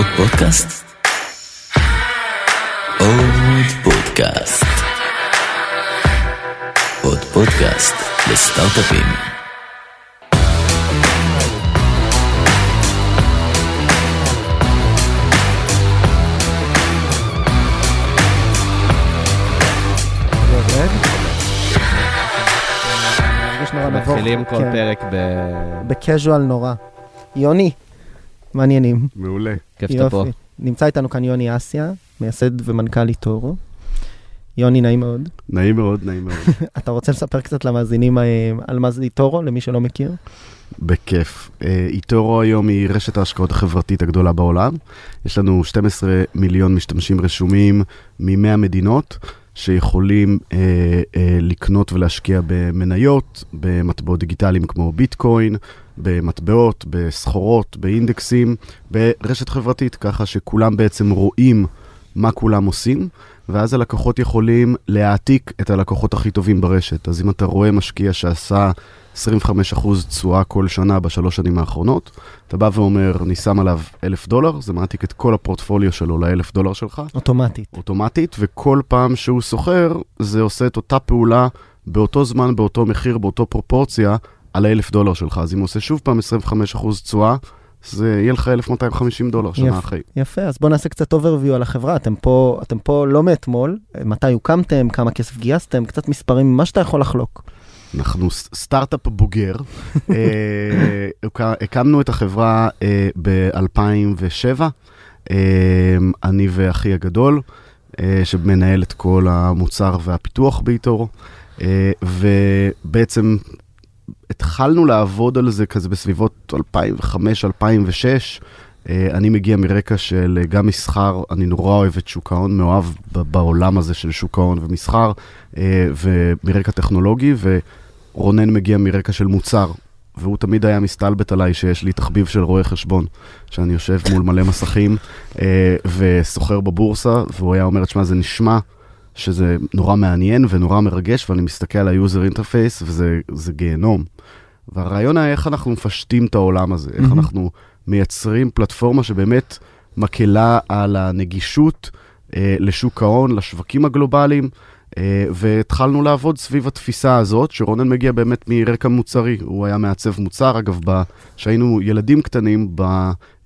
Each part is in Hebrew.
עוד פודקאסט? עוד פודקאסט. עוד פודקאסט לסטארט-אפים. מתחילים כל כן. פרק ב... בקז'ואל נורא. יוני, מעניינים. מעולה. כיף שאתה פה. נמצא איתנו כאן יוני אסיה, מייסד ומנכ"ל איטורו. יוני, נעים מאוד. נעים מאוד, נעים מאוד. אתה רוצה לספר קצת למאזינים אה, על מה זה איטורו, למי שלא מכיר? בכיף. אה, איטורו היום היא רשת ההשקעות החברתית הגדולה בעולם. יש לנו 12 מיליון משתמשים רשומים מ-100 מדינות, שיכולים אה, אה, לקנות ולהשקיע במניות, במטבעות דיגיטליים כמו ביטקוין, במטבעות, בסחורות, באינדקסים, ברשת חברתית, ככה שכולם בעצם רואים מה כולם עושים. ואז הלקוחות יכולים להעתיק את הלקוחות הכי טובים ברשת. אז אם אתה רואה משקיע שעשה 25% תשואה כל שנה בשלוש שנים האחרונות, אתה בא ואומר, אני שם עליו אלף דולר, זה מעתיק את כל הפורטפוליו שלו לאלף דולר שלך, אוטומטית. אוטומטית, וכל פעם שהוא סוחר, זה עושה את אותה פעולה באותו זמן, באותו מחיר, באותו פרופורציה, על האלף דולר שלך. אז אם הוא עושה שוב פעם 25% תשואה, זה יהיה לך 1,250 דולר שנה יפה. אחרי. יפה, אז בואו נעשה קצת overview על החברה. אתם פה, אתם פה לא מאתמול, מתי הוקמתם, כמה כסף גייסתם, קצת מספרים, מה שאתה יכול לחלוק. אנחנו סטארט-אפ בוגר. אה, הקמנו את החברה ב-2007, אני ואחי הגדול, אה, שמנהל את כל המוצר והפיתוח באיתורו, אה, ובעצם התחלנו לעבוד על זה כזה בסביבות 2005-2006. אני מגיע מרקע של אה, גם מסחר, אני נורא אוהב את שוק ההון, מאוהב בעולם הזה של שוק ההון ומסחר, אה, ומרקע טכנולוגי, ורונן מגיע מרקע של מוצר, והוא תמיד היה מסתלבט עליי שיש לי תחביב של רואה חשבון, שאני יושב מול מלא מסכים אה, וסוחר בבורסה, והוא היה אומר, תשמע, זה נשמע שזה נורא מעניין ונורא מרגש, ואני מסתכל על ה-user interface וזה זה גיהנום. והרעיון היה איך אנחנו מפשטים את העולם הזה, איך מהמם. אנחנו מייצרים פלטפורמה שבאמת מקלה על הנגישות אה, לשוק ההון, לשווקים הגלובליים, והתחלנו לעבוד סביב התפיסה הזאת, שרונן מגיע באמת מרקע מוצרי, הוא היה מעצב מוצר, אגב, כשהיינו ילדים קטנים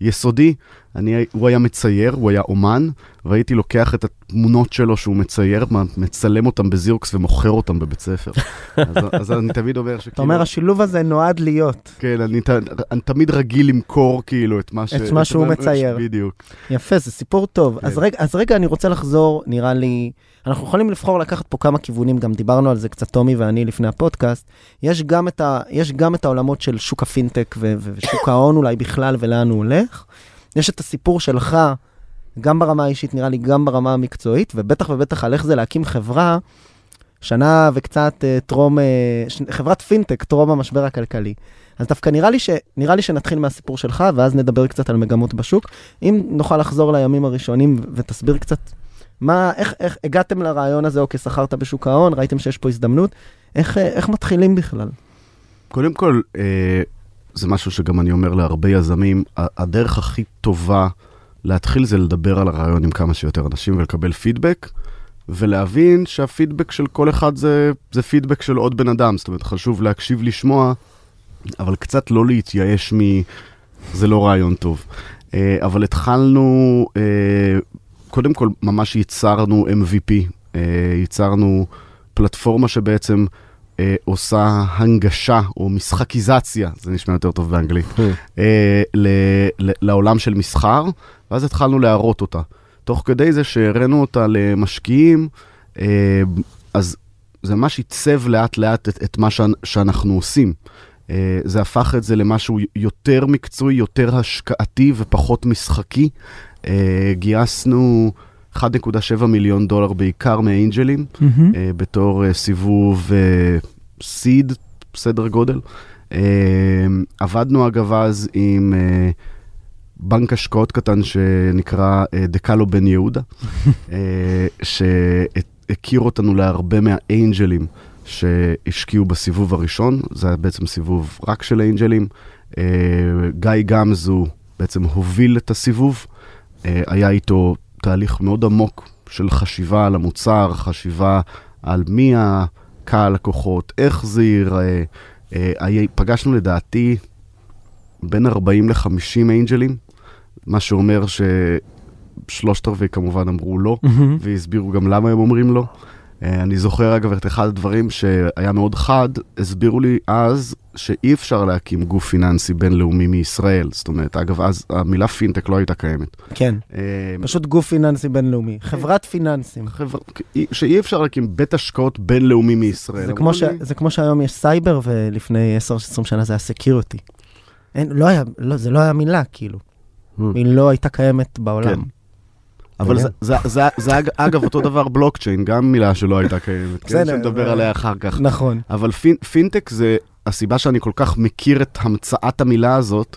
ביסודי, אני, הוא היה מצייר, הוא היה אומן, והייתי לוקח את התמונות שלו שהוא מצייר, מצלם אותם בזירוקס ומוכר אותם בבית ספר. אז, אז אני תמיד אומר שכאילו... אתה אומר, השילוב הזה נועד להיות. כן, אני, ת- אני תמיד רגיל למכור כאילו את מה ש... את מה שהוא מצייר. בדיוק. יפה, זה סיפור טוב. כן. אז, רגע, אז רגע, אני רוצה לחזור, נראה לי, אנחנו יכולים לבחור לקחת פה כמה כיוונים, גם דיברנו על זה קצת טומי ואני לפני הפודקאסט. יש גם את, ה, יש גם את העולמות של שוק הפינטק ו- ושוק ההון אולי בכלל ולאן הוא הולך. יש את הסיפור שלך, גם ברמה האישית, נראה לי, גם ברמה המקצועית, ובטח ובטח על איך זה להקים חברה, שנה וקצת אה, טרום, אה, חברת פינטק, טרום המשבר הכלכלי. אז דווקא נראה לי, ש, נראה לי שנתחיל מהסיפור שלך, ואז נדבר קצת על מגמות בשוק. אם נוכל לחזור לימים הראשונים ותסביר קצת מה, איך, איך הגעתם לרעיון הזה, אוקיי, שכרת בשוק ההון, ראיתם שיש פה הזדמנות, איך, אה, איך מתחילים בכלל? קודם כל, אה, זה משהו שגם אני אומר להרבה יזמים, הדרך הכי טובה להתחיל זה לדבר על הרעיון עם כמה שיותר אנשים ולקבל פידבק, ולהבין שהפידבק של כל אחד זה, זה פידבק של עוד בן אדם, זאת אומרת, חשוב להקשיב, לשמוע, אבל קצת לא להתייאש מ... זה לא רעיון טוב. אה, אבל התחלנו, אה, קודם כל, ממש ייצרנו MVP, אה, ייצרנו פלטפורמה שבעצם אה, עושה הנגשה או משחקיזציה, זה נשמע יותר טוב באנגלית, אה, ל, ל, לעולם של מסחר, ואז התחלנו להראות אותה. תוך כדי זה שהראינו אותה למשקיעים, אה, אז זה ממש עיצב לאט לאט את, את מה ש, שאנחנו עושים. אה, זה הפך את זה למשהו יותר מקצועי, יותר השקעתי ופחות משחקי. אה, גייסנו 1.7 מיליון דולר בעיקר מאנג'לים, אה, בתור אה, סיבוב סיד, סדר גודל. אה, עבדנו אגב אז עם אה, בנק השקעות קטן שנקרא אה, דקלו בן יהודה, אה, שהכיר אותנו להרבה מהאנג'לים שהשקיעו בסיבוב הראשון, זה היה בעצם סיבוב רק של האנג'לים. אה, גיא גמזו בעצם הוביל את הסיבוב, אה, היה איתו תהליך מאוד עמוק של חשיבה על המוצר, חשיבה על מי הקהל לקוחות, איך זה ייראה. אה, היה- פגשנו לדעתי בין 40 ל-50 אנג'לים, מה שאומר ששלושת רבעי כמובן אמרו לא, והסבירו גם למה הם אומרים לא. אה, אני זוכר אגב את אחד הדברים שהיה מאוד חד, הסבירו לי אז שאי אפשר להקים גוף פיננסי בינלאומי מישראל. זאת אומרת, אגב, אז המילה פינטק לא הייתה קיימת. כן, אה, פשוט גוף פיננסי בינלאומי, חברת פיננסים. שאי אפשר להקים בית השקעות בינלאומי מישראל. זה כמו, ש... לי, זה כמו שהיום יש סייבר, ולפני 10-20 שנה זה היה security. אין, לא היה, לא, זה לא היה מילה, כאילו. Hmm. היא לא הייתה קיימת בעולם. כן. אבל זה, זה, זה, זה אג- אגב אותו דבר בלוקצ'יין, גם מילה שלא הייתה קיימת, כן, שנדבר עליה אחר כך. נכון. אבל פינטק זה, הסיבה שאני כל כך מכיר את המצאת המילה הזאת,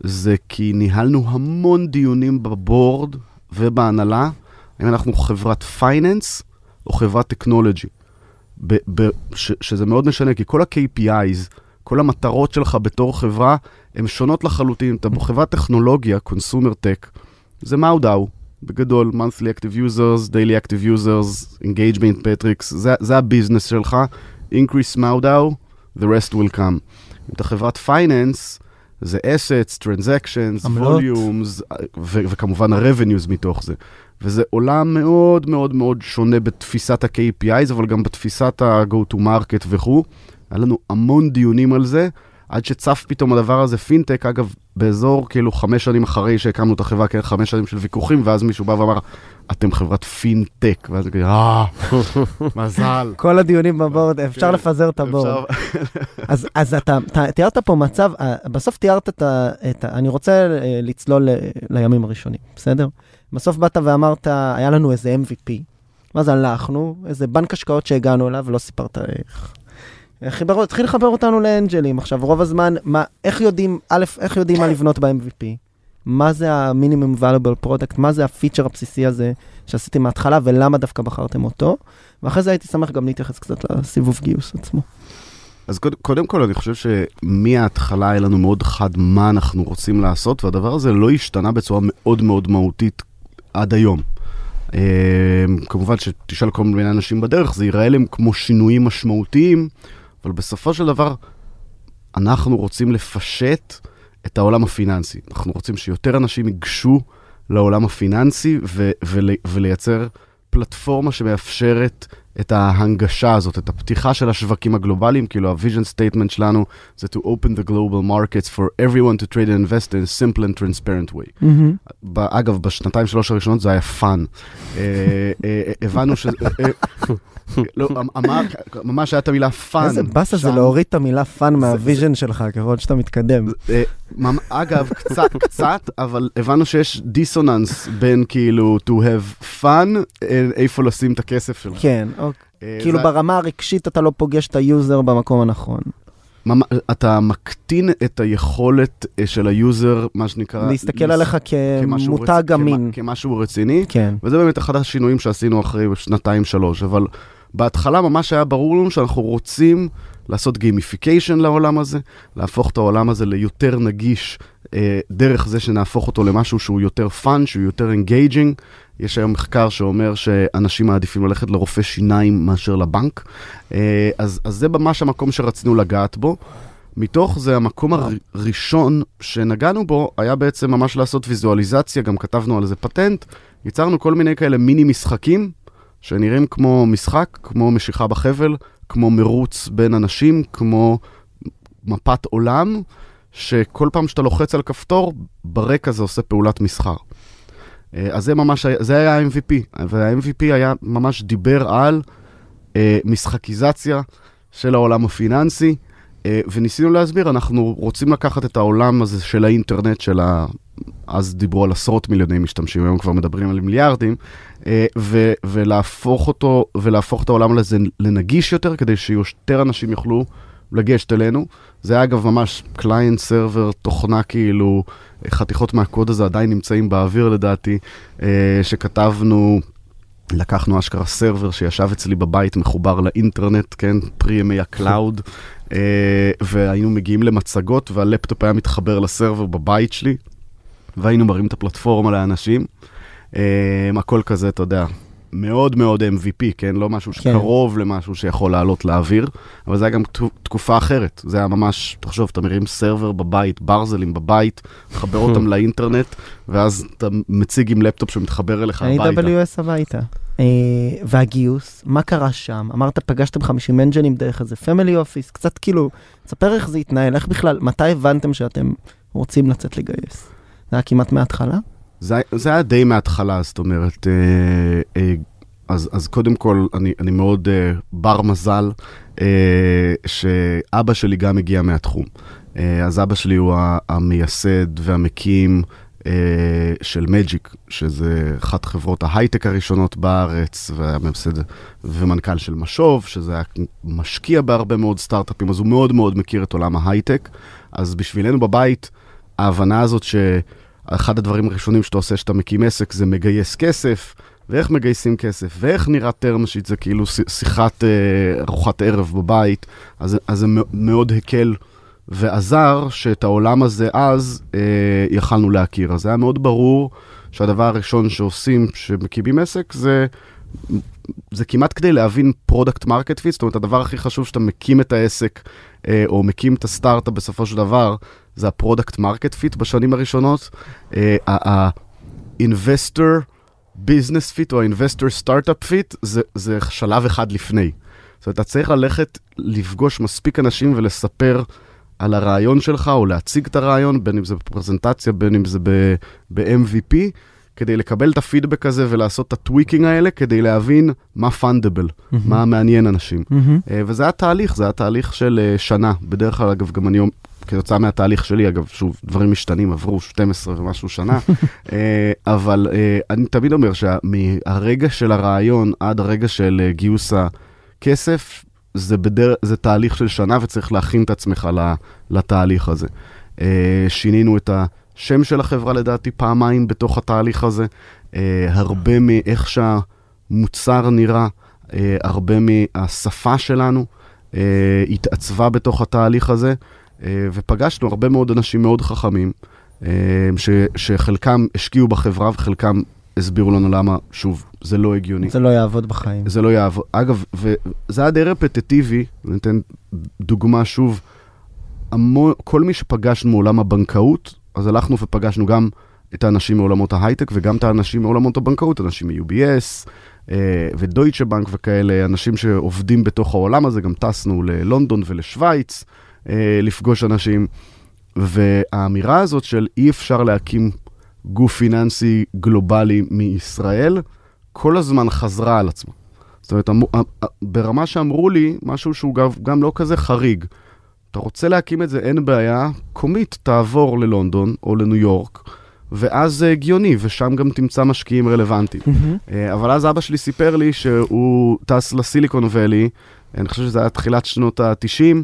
זה כי ניהלנו המון דיונים ב board ובהנהלה, אם אנחנו חברת finance או חברת טכנולוגי. ב- ב- ש- שזה מאוד משנה, כי כל ה-KPIs, כל המטרות שלך בתור חברה, הן שונות לחלוטין. אתה בחברת טכנולוגיה, consumer tech, זה MAU DAU, בגדול, monthly active users, daily active users, engagement metrics, זה, זה ה business שלך, increase מאודאו, the rest will come. אם אתה חברת פייננס, זה assets, transactions, עמלות. volumes, ו- וכמובן ה-revenues מתוך זה. וזה עולם מאוד מאוד מאוד שונה בתפיסת ה-KPIs, אבל גם בתפיסת ה-go to market וכו'. היה לנו המון דיונים על זה, עד שצף פתאום הדבר הזה פינטק, אגב, באזור כאילו חמש שנים אחרי שהקמנו את החברה, כן, חמש שנים של ויכוחים, ואז מישהו בא ואמר, אתם חברת פינטק, ואז כזה, אה, מזל. כל הדיונים בבורד, אפשר כן, לפזר את הבורד. אז, אתה, תיארת פה מצב, אה, בסוף תיארת את ה... אני רוצה אה, לצלול ל- לימים הראשונים, בסדר? בסוף באת ואמרת, היה לנו איזה MVP. ואז הלכנו, איזה בנק השקעות שהגענו אליו, ולא סיפרת איך. חיבר, התחיל לחבר אותנו לאנג'לים. עכשיו, רוב הזמן, מה, איך יודעים, א', איך יודעים מה לבנות ב-MVP? מה זה ה-minimum valuable product? מה זה הפיצ'ר הבסיסי הזה שעשיתם מההתחלה, ולמה דווקא בחרתם אותו? ואחרי זה הייתי שמח גם להתייחס קצת לסיבוב גיוס עצמו. אז קודם, קודם כל, אני חושב שמההתחלה היה לנו מאוד חד מה אנחנו רוצים לעשות, והדבר הזה לא השתנה בצורה מאוד מאוד מהותית עד היום. אה, כמובן שתשאל כל מיני אנשים בדרך, זה ייראה להם כמו שינויים משמעותיים, אבל בסופו של דבר, אנחנו רוצים לפשט את העולם הפיננסי. אנחנו רוצים שיותר אנשים ייגשו לעולם הפיננסי ו- ול- ולייצר פלטפורמה שמאפשרת את ההנגשה הזאת, את הפתיחה של השווקים הגלובליים, כאילו ה-vision statement שלנו זה to open the global markets for everyone to trade and invest in a simple and transparent way. ב- אגב, בשנתיים שלוש הראשונות זה היה fun. אה, אה, הבנו ש... אה, לא, אמר, ממש הייתה את המילה fun. איזה באסה זה. להוריד את המילה fun מה vision שלך ככל שאתה מתקדם. אה, אגב, קצת, קצת, אבל הבנו שיש דיסוננס בין כאילו to have fun, אה, איפה לשים את הכסף שלך. כן, אוקיי. אה, כאילו זה- ברמה הרגשית אתה לא פוגש את ה user במקום הנכון. אתה מקטין את היכולת אה, של ה user, מה שנקרא... להסתכל עליך כמותג אמין. כמשהו רציני, כן. וזה באמת אחד השינויים שעשינו אחרי שנתיים שלוש, אבל בהתחלה ממש היה ברור לנו שאנחנו רוצים לעשות gamification לעולם הזה, להפוך את העולם הזה ליותר נגיש אה, דרך זה שנהפוך אותו למשהו שהוא יותר fun, שהוא יותר engaging. יש היום מחקר שאומר שאנשים מעדיפים ללכת לרופא שיניים מאשר לבנק, אה, אז, אז זה ממש המקום שרצינו לגעת בו. מתוך זה המקום הראשון שנגענו בו היה בעצם ממש לעשות ויזואליזציה, גם כתבנו על זה פטנט, ייצרנו כל מיני כאלה מיני משחקים שנראים כמו משחק, כמו משיכה בחבל, כמו מרוץ בין אנשים, כמו מפת עולם, שכל פעם שאתה לוחץ על כפתור, ברקע זה עושה פעולת מסחר. אה, אז זה ממש, זה היה ה-MVP, וה-MVP היה ממש דיבר על אה, משחקיזציה של העולם הפיננסי, אה, וניסינו להסביר, אנחנו רוצים לקחת את העולם הזה של האינטרנט, של. אז דיברו על עשרות מיליוני משתמשים, היום כבר מדברים על מיליארדים, אה, ו- ולהפוך אותו, ולהפוך את העולם הזה לנגיש יותר, כדי שיותר אנשים יוכלו לגשת אלינו. זה היה אגב ממש client server, תוכנה כאילו, חתיכות מהקוד הזה עדיין נמצאים באוויר לדעתי, אה, שכתבנו, לקחנו אשכרה server שישב אצלי בבית מחובר לאינטרנט, כן, פרי ימי ה cloud, אה, והיינו מגיעים למצגות והלפטופ היה מתחבר ל server בבית שלי. והיינו מראים את הפלטפורמה לאנשים. אה, הכל כזה, אתה יודע, מאוד מאוד MVP, כן? לא משהו כן. שקרוב למשהו שיכול לעלות לאוויר, אבל זה היה גם תקו- תקופה אחרת. זה היה ממש, תחשוב, אתה מרים server בבית, ברזלים בבית, מחבר אותם לאינטרנט, ואז אתה מציג עם לפטופ שמתחבר אליך הביתה. AWS הביתה. אה, והגיוס, מה קרה שם? אמרת, פגשתם 50 אנג'לים דרך איזה family office, קצת כאילו, תספר איך זה התנהל, איך בכלל, מתי הבנתם שאתם רוצים לצאת לגייס? זה היה כמעט מההתחלה? זה, זה היה די מההתחלה, זאת אומרת, אה, אה, אז, אז קודם כל, אני, אני מאוד אה, בר מזל, אה, שאבא שלי גם הגיע מהתחום. אה, אז אבא שלי הוא המייסד והמקים אה, של מג'יק, שזה אחת חברות ההייטק הראשונות בארץ, והמייסד ומנכ"ל של משוב, שזה היה משקיע בהרבה מאוד סטארט-אפים, אז הוא מאוד מאוד מכיר את עולם ההייטק. אז בשבילנו בבית, ההבנה הזאת ש... אחד הדברים הראשונים שאתה עושה כשאתה מקים עסק זה מגייס כסף, ואיך מגייסים כסף, ואיך נראה term sheet, זה כאילו שיחת אה, ארוחת ערב בבית, אז, אז זה מאוד הקל ועזר שאת העולם הזה אז אה, יכלנו להכיר. אז היה מאוד ברור שהדבר הראשון שעושים כשמקימים עסק זה... זה כמעט כדי להבין product market fit, זאת אומרת, הדבר הכי חשוב שאתה מקים את העסק, אה, או מקים את הסטארט-אפ בסופו של דבר, זה ה product market fit בשנים הראשונות. ה-investor business fit או ה-investor startup fit זה, זה שלב אחד לפני. זאת אומרת, אתה צריך ללכת לפגוש מספיק אנשים ולספר על הרעיון שלך, או להציג את הרעיון, בין אם זה בפרזנטציה, בין אם זה ב-MVP, כדי לקבל את הפידבק הזה ולעשות את הטוויקינג האלה, כדי להבין מה פונדבל, מה מעניין אנשים. אה, וזה היה תהליך, זה היה תהליך של אה, שנה. בדרך כלל, אגב, גם אני, כתוצאה מהתהליך שלי, אגב, שוב, דברים משתנים, עברו 12 ומשהו שנה, אה, אבל אני תמיד אומר שמהרגע של הרעיון עד הרגע של גיוס הכסף, זה, בדר... זה תהליך של שנה וצריך להכין את עצמך לתהליך הזה. שינינו את השם של החברה לדעתי פעמיים בתוך התהליך הזה. אה, הרבה מאיך שהמוצר נראה, אה, הרבה מהשפה שלנו אה, התעצבה בתוך התהליך הזה, אה, ופגשנו הרבה מאוד אנשים מאוד חכמים, אה, ש, שחלקם השקיעו בחברה וחלקם הסבירו לנו למה, שוב, זה לא הגיוני. זה לא יעבוד בחיים. זה לא יעבוד. אגב, וזה היה די רפטטיבי, אני אתן דוגמה שוב, המון, כל מי שפגשנו מעולם הבנקאות, אז הלכנו ופגשנו גם את האנשים מעולמות ההייטק וגם את האנשים מעולמות הבנקאות, אנשים מ-UBS אה, ודויטשה בנק וכאלה, אנשים שעובדים בתוך העולם הזה, גם טסנו ללונדון ולשוויץ אה, לפגוש אנשים. והאמירה הזאת של אי אפשר להקים גוף פיננסי גלובלי מישראל, כל הזמן חזרה על עצמה. זאת אומרת, ברמה שאמרו לי, משהו שהוא גם לא כזה חריג. אתה רוצה להקים את זה, אין בעיה, קומית, תעבור ללונדון או לניו יורק, ואז זה הגיוני, ושם גם תמצא משקיעים רלוונטיים. אה, אבל אז אבא שלי סיפר לי שהוא טס לסיליקון ואלי, אני חושב שזה היה תחילת שנות ה-90,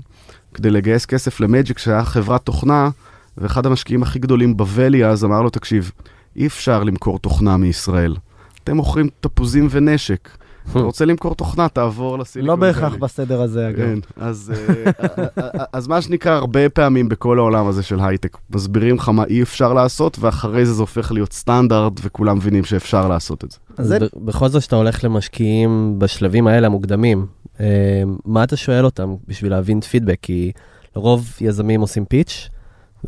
כדי לגייס כסף למג'יק, שהיה חברת תוכנה, ואחד המשקיעים הכי גדולים בוואלי אז אמר לו, תקשיב, אי אפשר למכור תוכנה מישראל. אתם מוכרים תפוזים ונשק. אתה רוצה למכור תוכנה, תעבור לסיליקון לא. בהכרח בסדר הזה, אגב. כן, אז, אה, אז מה שנקרא, הרבה פעמים בכל העולם הזה של הייטק, מסבירים לך מה אי אפשר לעשות, ואחרי זה זה הופך להיות סטנדרט, וכולם מבינים שאפשר לעשות את זה. אז זה- בכל זאת שאתה הולך למשקיעים בשלבים האלה המוקדמים, אה, מה אתה שואל אותם בשביל להבין פידבק? כי לרוב יזמים עושים פיץ'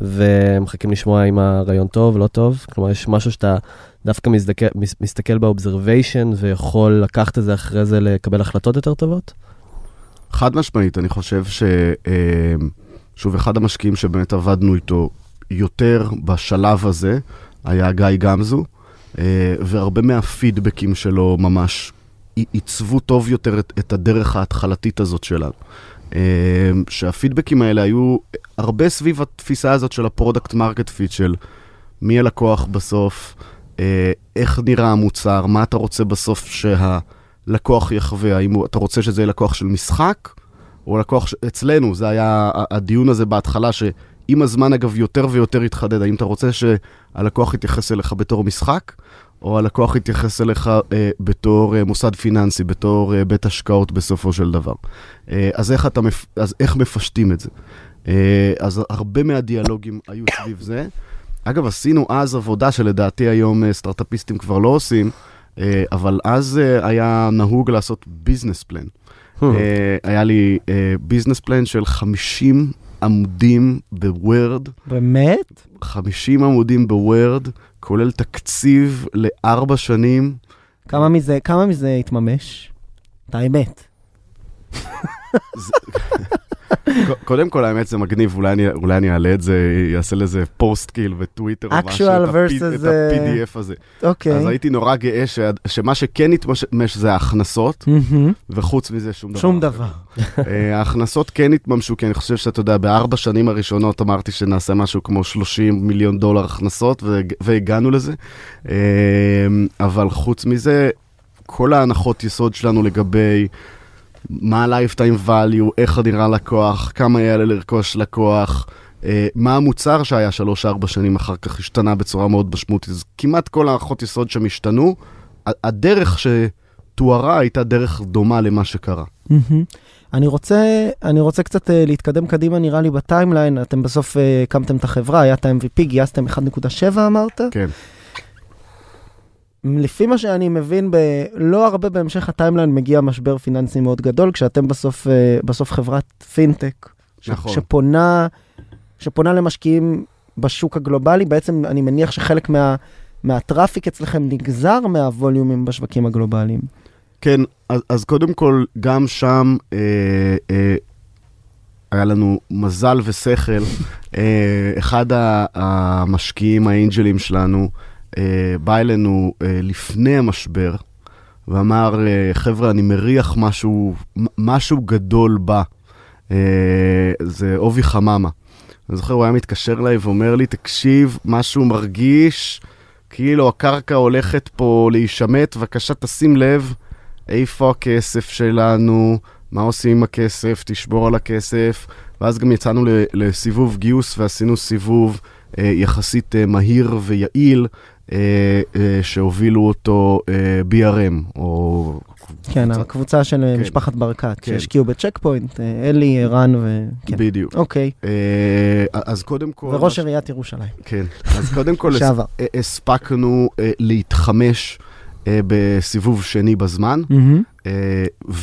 ומחכים לשמוע אם הרעיון טוב, לא טוב. כלומר, יש משהו שאתה דווקא מסתכל, מס- מסתכל באובזרוויישן ויכול לקחת את זה אחרי זה לקבל החלטות יותר טובות? חד משמעית, אני חושב ש... אה, שוב, אחד המשקיעים שבאמת עבדנו איתו יותר בשלב הזה, היה גיא גמזו, אה, והרבה מהפידבקים שלו ממש עיצבו טוב יותר את, את הדרך ההתחלתית הזאת שלנו. אה, שהפידבקים האלה היו הרבה סביב התפיסה הזאת של ה product market fit של מי הלקוח בסוף, איך נראה המוצר, מה אתה רוצה בסוף שהלקוח יחווה, האם אתה רוצה שזה יהיה לקוח של משחק, או לקוח, ש... אצלנו זה היה הדיון הזה בהתחלה, שעם הזמן אגב יותר ויותר התחדד, האם אתה רוצה שהלקוח יתייחס אליך בתור משחק, או הלקוח יתייחס אליך אה, בתור אה, מוסד פיננסי, בתור אה, בית השקעות בסופו של דבר. אה, אז, איך אתה מפ... אז איך מפשטים את זה? אה, אז הרבה מהדיאלוגים היו סביב זה. אגב, עשינו אז עבודה שלדעתי היום אה, סטארט-אפיסטים כבר לא עושים, אה, אבל אז אה, היה נהוג לעשות business plan. Hmm. היה לי business plan של 50 עמודים בוורד, באמת? 50 עמודים בוורד, כולל תקציב לארבע שנים. כמה מזה, כמה מזה התממש? את האמת. קודם כל, האמת זה מגניב, אולי אני, אולי אני אעלה את זה, אעשה לזה פוסט כאילו בטוויטר, או משהו, versus, את אה, ה-PDF הזה. אוקיי. אז הייתי נורא גאה ש- שמה שכן התממש זה ההכנסות. וחוץ מזה שום דבר. שום. דבר. אה, ההכנסות כן התממשו, כי אני חושב שאתה יודע, בארבע שנים הראשונות אמרתי שנעשה משהו כמו 30 מיליון דולר הכנסות, והג- והגענו לזה. אה, אבל חוץ מזה, כל ההנחות יסוד שלנו לגבי מה ה-lifetime value, איך נראה לקוח, כמה יעלה לרכוש לקוח, אה, מה המוצר שהיה 3-4 שנים אחר כך השתנה בצורה מאוד משמעותית. אז כמעט כל ההנחות יסוד שם השתנו. הדרך שתוארה הייתה דרך דומה למה שקרה. אני רוצה, אני רוצה קצת אה, להתקדם קדימה, נראה לי בטיימליין, אתם בסוף אה, הקמתם את החברה, היה את ה-MVP, גייסתם 1.7 אמרת? כן. לפי מה שאני מבין, ב... לא הרבה בהמשך ה timeline מגיע משבר פיננסי מאוד גדול, כשאתם בסוף, אה, בסוף חברת פינטק, ש... נכון. שפונה, שפונה למשקיעים בשוק הגלובלי, בעצם אני מניח שחלק מה, מה traffic אצלכם נגזר מה volume-ים בשווקים הגלובליים. כן, אז, אז קודם כל, גם שם אה, אה, היה לנו מזל ושכל. אה, אחד המשקיעים, האנג'לים שלנו, בא אלינו אה, לפני המשבר ואמר, אה, חבר'ה, אני מריח משהו, משהו גדול בא. אה, זה עובי חממה. אני זוכר, הוא היה מתקשר אליי ואומר לי, תקשיב, משהו מרגיש כאילו הקרקע הולכת פה להישמט, בבקשה תשים לב איפה הכסף שלנו, מה עושים עם הכסף, תשבור על הכסף. ואז גם יצאנו לסיבוב גיוס ועשינו סיבוב אה, יחסית אה, מהיר ויעיל, אה, אה, שהובילו אותו אה, BRM, או... כן, קבוצת- הקבוצה של כן. משפחת ברקת, כן. שהשקיעו בצ'ק פוינט, אה, אלי, ערן ו... כן. בדיוק. אוקיי, אה, אז קודם כל... וראש עיריית ירושלים. כן, אז קודם כל הס-. אה, הספקנו אה, להתחמש אה, בסיבוב שני בזמן. אה,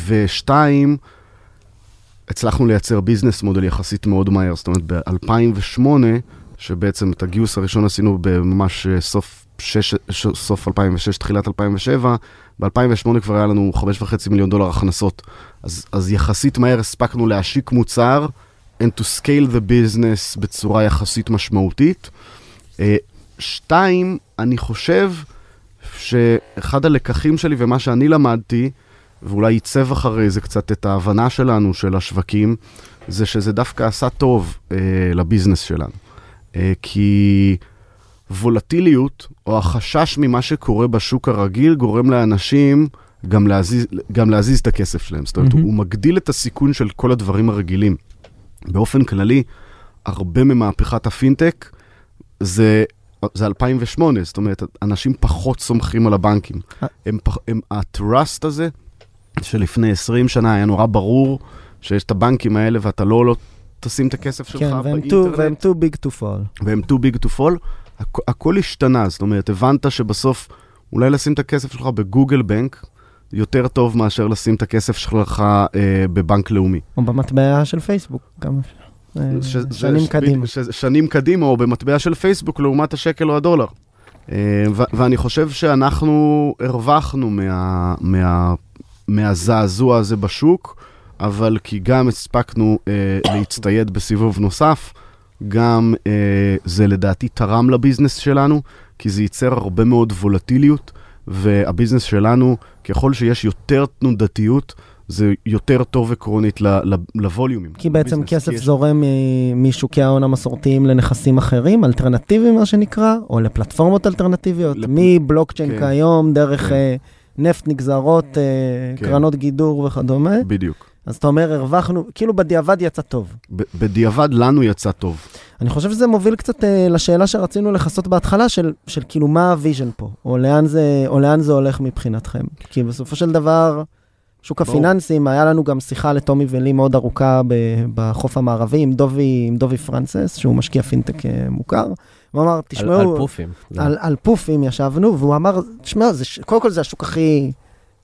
ושתיים, הצלחנו לייצר ביזנס מודל יחסית מאוד מהר, זאת אומרת ב-2008, שבעצם את הגיוס הראשון עשינו בממש אה, סוף, שש, סוף 2006, תחילת 2007, ב-2008 כבר היה לנו 5.5 מיליון דולר הכנסות. אז, אז יחסית מהר הספקנו להשיק מוצר and to scale the business בצורה יחסית משמעותית. אה, שתיים, אני חושב שאחד הלקחים שלי ומה שאני למדתי, ואולי ייצב אחרי זה קצת את ההבנה שלנו של השווקים, זה שזה דווקא עשה טוב אה, לביזנס שלנו. אה, כי וולטיליות, או החשש ממה שקורה בשוק הרגיל, גורם לאנשים גם להזיז, גם להזיז את הכסף שלהם. זאת אומרת, מהמם. הוא מגדיל את הסיכון של כל הדברים הרגילים. באופן כללי, הרבה ממהפכת הפינטק זה, זה 2008, זאת אומרת, אנשים פחות סומכים על הבנקים. אה. הם, הם, הטראסט הזה, שלפני 20 שנה היה נורא ברור שיש את הבנקים האלה ואתה לא, לא תשים את הכסף שלך כן, באינטרנט. והם too big to fall. והם too big to fall, הכ- הכל השתנה, זאת אומרת, הבנת שבסוף אולי לשים את הכסף שלך בגוגל בנק יותר טוב מאשר לשים את הכסף שלך אה, בבנק לאומי. או במטבע של פייסבוק, גם אפשר. אה, ש- שנים ש- קדימה. ש- שנים קדימה, או במטבע של פייסבוק לעומת השקל או הדולר. אה, ו- ואני חושב שאנחנו הרווחנו מה- מה- מהזעזוע הזה בשוק, אבל כי גם הספקנו אה, להצטייד בסיבוב נוסף, גם אה, זה לדעתי תרם לביזנס שלנו, כי זה ייצר הרבה מאוד וולטיליות, והביזנס שלנו, ככל שיש יותר תנודתיות, זה יותר טוב עקרונית ל volume-ים. כי בעצם ב business, כסף כי יש- זורם מ- משוקי ההון המסורתיים לנכסים אחרים, אלטרנטיביים מה שנקרא, או לפלטפורמות אלטרנטיביות, לפ- מבלוקצ'יין כן. כיום, דרך כן. אה, נפט נגזרות, אה, כן. קרנות גידור וכדומה. בדיוק. אז אתה אומר, הרווחנו, כאילו בדיעבד יצא טוב. ב- בדיעבד לנו יצא טוב. אני חושב שזה מוביל קצת אה, לשאלה שרצינו לכסות בהתחלה, של, של כאילו מה ה vision פה, או לאן, זה, או לאן זה הולך מבחינתכם. כי בסופו של דבר, שוק ברור. הפיננסים, היה לנו גם שיחה לטומי ולי מאוד ארוכה ב- בחוף המערבי עם דובי, עם דובי פרנסס, שהוא משקיע פינטק אה, מוכר, הוא אמר, על- תשמעו, על פופים. זה- על, על פופים ישבנו, והוא אמר, תשמע, קודם כל זה השוק הכי...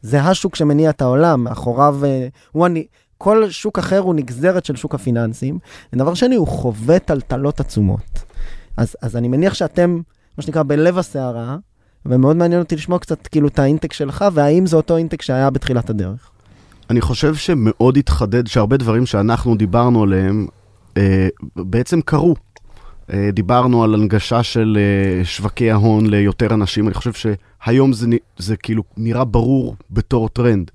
זה השוק שמניע את העולם, מאחוריו... אה, הוא אני, כל שוק אחר הוא נגזרת של שוק הפיננסים. ודבר שני, הוא חווה טלטלות עצומות. אז, אז אני מניח שאתם, מה שנקרא, בלב הסערה, ומאוד מעניין אותי לשמוע קצת כאילו את ה intake שלך, והאם זה אותו intake שהיה בתחילת הדרך. אני חושב שמאוד התחדד שהרבה דברים שאנחנו דיברנו עליהם אה, בעצם קרו. אה, דיברנו על הנגשה של אה, שווקי ההון ליותר אנשים, אני חושב שהיום זה, זה כאילו נראה ברור בתור טרנד.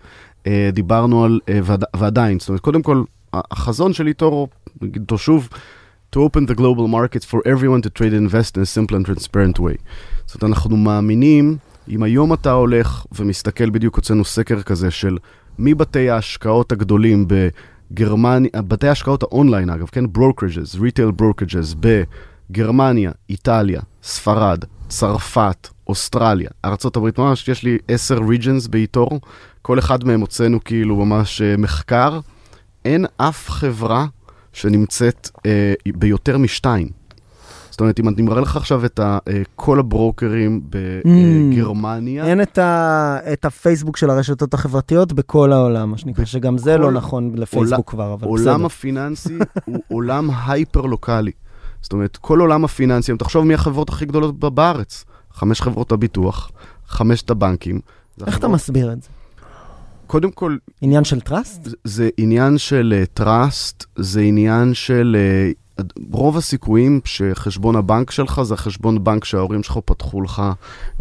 אה, דיברנו על, ועד, ועדיין, זאת אומרת, קודם כל, החזון של איתו, נגיד אותו שוב, to open the global markets for everyone to trade and invest in a simple and transparent way. זאת אומרת, אנחנו מאמינים, אם היום אתה הולך ומסתכל, בדיוק הוצאנו סקר כזה של מבתי ההשקעות הגדולים בגרמניה, בתי ההשקעות האונליין אגב, כן? brokerages, retail brokerages בגרמניה, איטליה, ספרד, צרפת, אוסטרליה, ארה"ב, ממש יש לי 10 regions באיתור, כל אחד מהם הוצאנו כאילו ממש אה, מחקר. אין אף חברה שנמצאת אה, ביותר משתיים. זאת אומרת, אם אני מראה לך עכשיו את ה, אה, כל הברוקרים בגרמניה, אין את, ה, את הפייסבוק של הרשתות החברתיות בכל העולם, מה שנקרא, שגם זה לא נכון לפייסבוק כבר, אבל בסדר. עולם הפיננסי הוא עולם הייפר-לוקאלי. זאת אומרת, כל עולם הפיננסי, אם תחשוב מי החברות הכי גדולות בארץ, חמש חברות הביטוח, חמשת הבנקים. איך אתה מסביר את זה? קודם כל, עניין של trust? זה- זה עניין של טראסט, זה עניין של... אה, רוב הסיכויים שחשבון הבנק שלך זה החשבון בנק שההורים שלך פתחו לך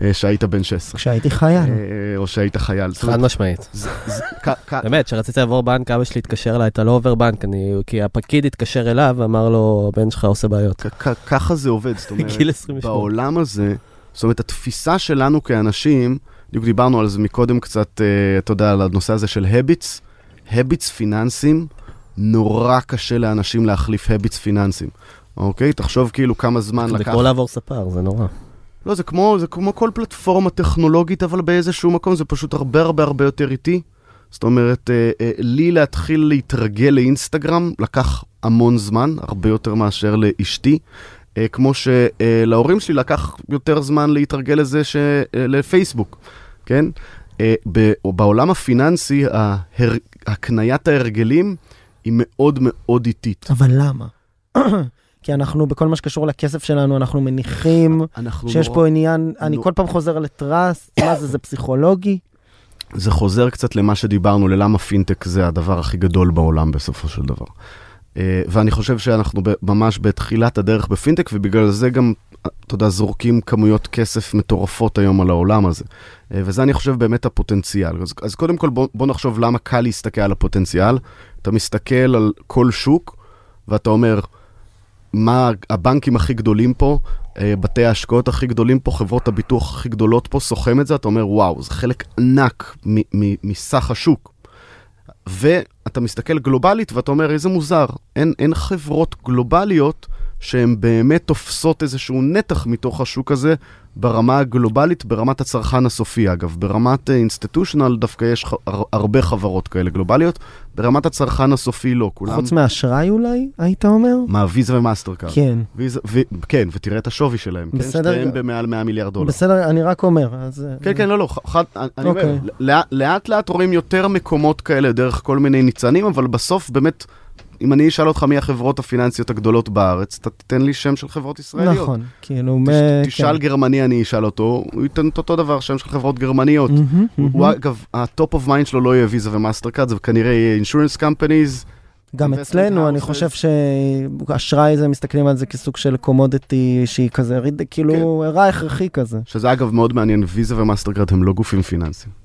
אה, שהיית בן 16. כשהייתי חייל. אה, או שהיית חייל. חד משמעית. באמת, כשרציתי לעבור בנק, אבא שלי התקשר אליי, אתה לא עובר בנק. כי הפקיד התקשר אליו ואמר לו, הבן שלך עושה בעיות. ככה זה עובד, זאת אומרת, גיל 28. בעולם הזה, זאת אומרת, התפיסה שלנו כאנשים, בדיוק דיברנו על זה מקודם קצת, אה, אתה יודע, על הנושא הזה של habits, habits פיננסיים, נורא קשה לאנשים להחליף habits פיננסיים, אוקיי? תחשוב כאילו כמה זמן זה לקח... כמו לעבור ספר, זה נורא. לא, זה כמו, זה כמו כל פלטפורמה טכנולוגית, אבל באיזשהו מקום זה פשוט הרבה הרבה הרבה יותר איטי. זאת אומרת, אה, אה, לי להתחיל להתרגל לאינסטגרם לקח המון זמן, הרבה יותר מאשר לאשתי. אה, כמו שלהורים שלי לקח יותר זמן להתרגל לזה ש... אה, לפייסבוק, כן? אה, ב- בעולם הפיננסי, ההר... הקניית ההרגלים היא מאוד מאוד איטית. אבל למה? כי אנחנו, בכל מה שקשור לכסף שלנו, אנחנו מניחים אנחנו שיש נורא- פה עניין, אני נו. כל פעם חוזר לטראסט, מה זה, זה פסיכולוגי? זה חוזר קצת למה שדיברנו, ללמה פינטק זה הדבר הכי גדול בעולם בסופו של דבר. אה, ואני חושב שאנחנו ממש בתחילת הדרך בפינטק, ובגלל זה גם, אתה יודע, זורקים כמויות כסף מטורפות היום על העולם הזה. אה, וזה אני חושב באמת הפוטנציאל. אז, אז קודם כל בוא, בוא נחשוב למה קל להסתכל על הפוטנציאל. אתה מסתכל על כל שוק, ואתה אומר, מה הבנקים הכי גדולים פה, אה, בתי ההשקעות הכי גדולים פה, חברות הביטוח הכי גדולות פה, סוכם את זה, אתה אומר, וואו, זה חלק ענק מסך השוק. ואתה מסתכל גלובלית ואתה אומר, איזה מוזר, אין, אין חברות גלובליות שהן באמת תופסות איזשהו נתח מתוך השוק הזה ברמה הגלובלית, ברמת הצרכן הסופי אגב. ברמת institutional דווקא יש ח- הר- הרבה חברות כאלה גלובליות, ברמת הצרכן הסופי לא, כולם... חוץ מאשראי אולי, היית אומר? מה, ויזה ומאסטרקארד. כן. ויזה, ו... כן, ותראה את השווי שלהם. כן, בסדר. שתיהם במעל 100 מיליארד דולר. בסדר, אני רק אומר, אז... כן, כן, לא, לא, חד, אני אומר, אוקיי. לאט- לאט לאט רואים יותר מקומות כאלה דרך כל מיני ניצנים, אבל בסוף באמת, אם אני אשאל אותך מי החברות הפיננסיות הגדולות בארץ, אתה תיתן לי שם של חברות ישראליות. נכון, כאילו... תש- מ- תשאל כן. גרמני, אני אשאל אותו, הוא ייתן את אותו דבר, שם של חברות גרמניות. הוא-. אגב, ה top of mind שלו לא יהיה ויזה ומאסטרקארד, זה כנראה יהיה insurance companies. גם אצלנו, אני. חושב שאשראי זה, מסתכלים על זה כסוג של commodity שהיא כזה, כאילו, כן. רע הכרחי כזה. שזה אגב מאוד מעניין, ויזה ומאסטרקארד הם לא גופים פיננסיים.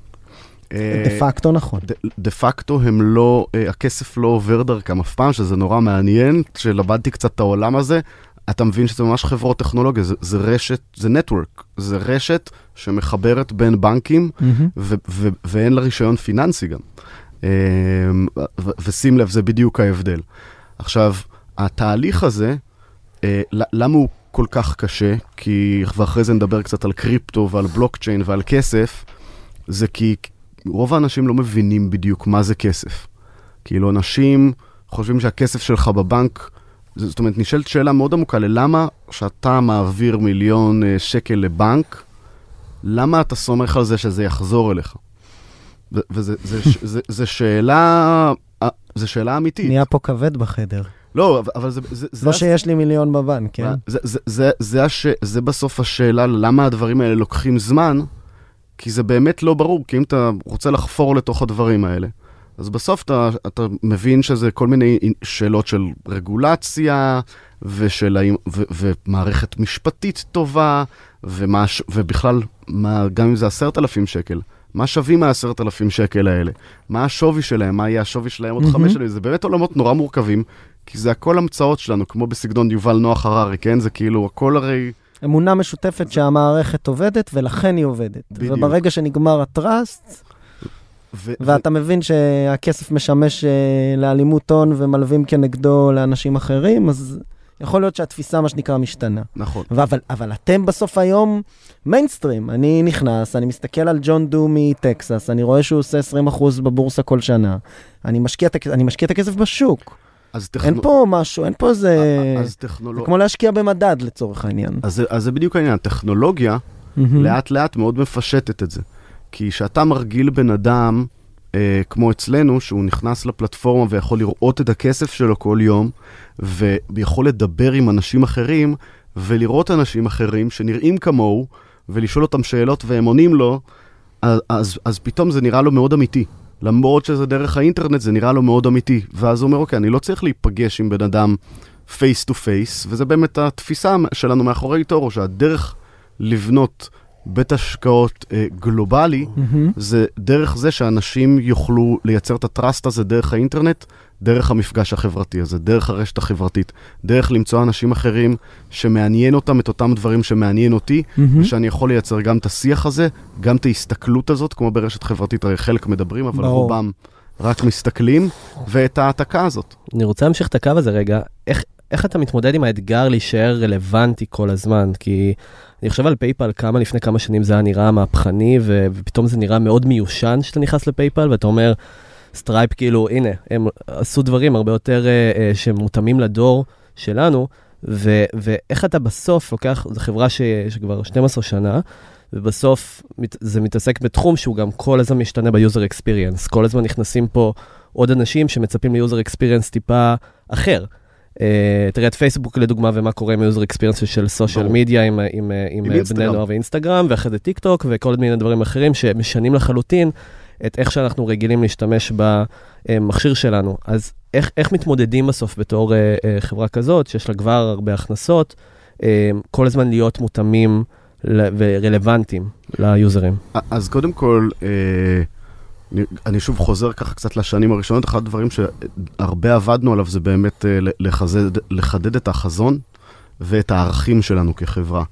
אה, דה פקטו נכון. דה- פקטו הם לא, אה, הכסף לא עובר דרכם אף פעם, שזה נורא מעניין, כשלמדתי קצת את העולם הזה, אתה מבין שזה ממש חברות טכנולוגיה, זה, זה רשת, זה נטוורק, זה רשת שמחברת בין בנקים, מהמם. ו- ו- ואין לה רישיון פיננסי גם. אה, ו- ושים לב, זה בדיוק ההבדל. עכשיו, התהליך הזה, ל- למה הוא כל כך קשה? כי, ואחרי זה נדבר קצת על קריפטו ועל בלוקצ'יין ועל כסף, זה כי רוב האנשים לא מבינים בדיוק מה זה כסף. כאילו, אנשים חושבים שהכסף שלך בבנק זאת אומרת, נשאלת שאלה מאוד עמוקה ללמה כשאתה מעביר מיליון אה, שקל לבנק, למה אתה סומך על זה שזה יחזור אליך? ו- וזה זה, זה, זה, זה שאלה, אה, זה שאלה אמיתית. נהיה פה כבד בחדר. לא, אבל- זה... זה, זה לא הס- שיש לי מיליון בבנק, כן? זה, זה, זה, זה, הש... זה בסוף השאלה למה הדברים האלה לוקחים זמן, כי זה באמת לא ברור, כי אם אתה רוצה לחפור לתוך הדברים האלה, אז בסוף אתה, אתה מבין שזה כל מיני שאלות של רגולציה, ושל, האם- ו, ומערכת משפטית טובה, ומה, ובכלל, מה, גם אם זה עשרת אלפים שקל, מה שווים העשרת אלפים שקל האלה? מה השווי שלהם? מה יהיה השווי שלהם עוד מהמם. חמש שנים? זה באמת עולמות נורא מורכבים, כי זה הכל המצאות שלנו, כמו בסגנון יובל נוח הררי, כן? זה כאילו, הכל הרי... אמונה משותפת שהמערכת עובדת, ולכן היא עובדת. בדיוק. וברגע שנגמר הטראסט, ו- ואתה מבין שהכסף משמש אה, לאלימות הון ומלווים כנגדו לאנשים אחרים, אז יכול להיות שהתפיסה, מה שנקרא, משתנה. נכון. אבל, אבל אתם בסוף היום מיינסטרים. אני נכנס, אני מסתכל על ג'ון דו מטקסס, אני רואה שהוא עושה 20% בבורסה כל שנה. אני משקיע, את אני משקיע את הכסף בשוק. אז אין פה משהו, אין פה איזה... אז זה טכנולוגיה... כמו להשקיע במדד לצורך העניין. אז, זה- אז זה בדיוק העניין, טכנולוגיה. לאט לאט מאוד מפשטת את זה. כי כשאתה מרגיל בן אדם, אה, כמו אצלנו, שהוא נכנס לפלטפורמה ויכול לראות את הכסף שלו כל יום, ויכול לדבר עם אנשים אחרים, ולראות אנשים אחרים שנראים כמוהו, ולשאול אותם שאלות והם עונים לו, אז, אז, אז פתאום זה נראה לו מאוד אמיתי. למרות שזה דרך האינטרנט, זה נראה לו מאוד אמיתי. ואז הוא אומר, אוקיי, אני לא צריך להיפגש עם בן אדם face to face, וזה באמת התפיסה שלנו מאחורי eToro, שהדרך לבנות בית השקעות אה, גלובלי, מהמם. זה דרך זה שאנשים יוכלו לייצר את ה trust הזה דרך האינטרנט, דרך המפגש החברתי הזה, דרך הרשת החברתית, דרך למצוא אנשים אחרים שמעניין אותם את אותם דברים שמעניין אותי, מהמם. ושאני יכול לייצר גם את השיח הזה, גם את ההסתכלות הזאת, כמו ברשת חברתית, הרי חלק מדברים, אבל ברור. רובם רק מסתכלים, ואת ההעתקה הזאת. אני רוצה להמשיך את הקו הזה רגע. איך, איך אתה מתמודד עם האתגר להישאר רלוונטי כל הזמן? כי אני חושב על PayPal, כמה לפני כמה שנים זה היה נראה מהפכני, ו- ופתאום זה נראה מאוד מיושן שאתה נכנס ל PayPal, ואתה אומר, Stripe כאילו, הנה, הם עשו דברים הרבה יותר uh, uh, שמותאמים לדור שלנו, ו- ואיך אתה בסוף לוקח, זו חברה ש- שכבר 12 שנה, ובסוף זה מתעסק בתחום שהוא גם כל הזמן משתנה ב user experience. כל הזמן נכנסים פה עוד אנשים שמצפים ל user experience טיפה אחר. Uh, תראה את פייסבוק לדוגמה ומה קורה עם ה user experience של social. media עם, עם, עם, עם בני אינסטגרם. נוער ואינסטגרם, ואחרי זה טיק טוק וכל מיני דברים אחרים שמשנים לחלוטין את איך שאנחנו רגילים להשתמש במכשיר שלנו. אז איך, איך מתמודדים בסוף בתור uh, uh, חברה כזאת, שיש לה כבר הרבה הכנסות, uh, כל הזמן להיות מותאמים ל- ורלוונטיים ליוזרים? אז קודם כל, אה, אני, אני שוב חוזר ככה קצת לשנים הראשונות, אחד הדברים שהרבה עבדנו עליו זה באמת אה, לחזד, לחדד את החזון ואת הערכים שלנו כחברה.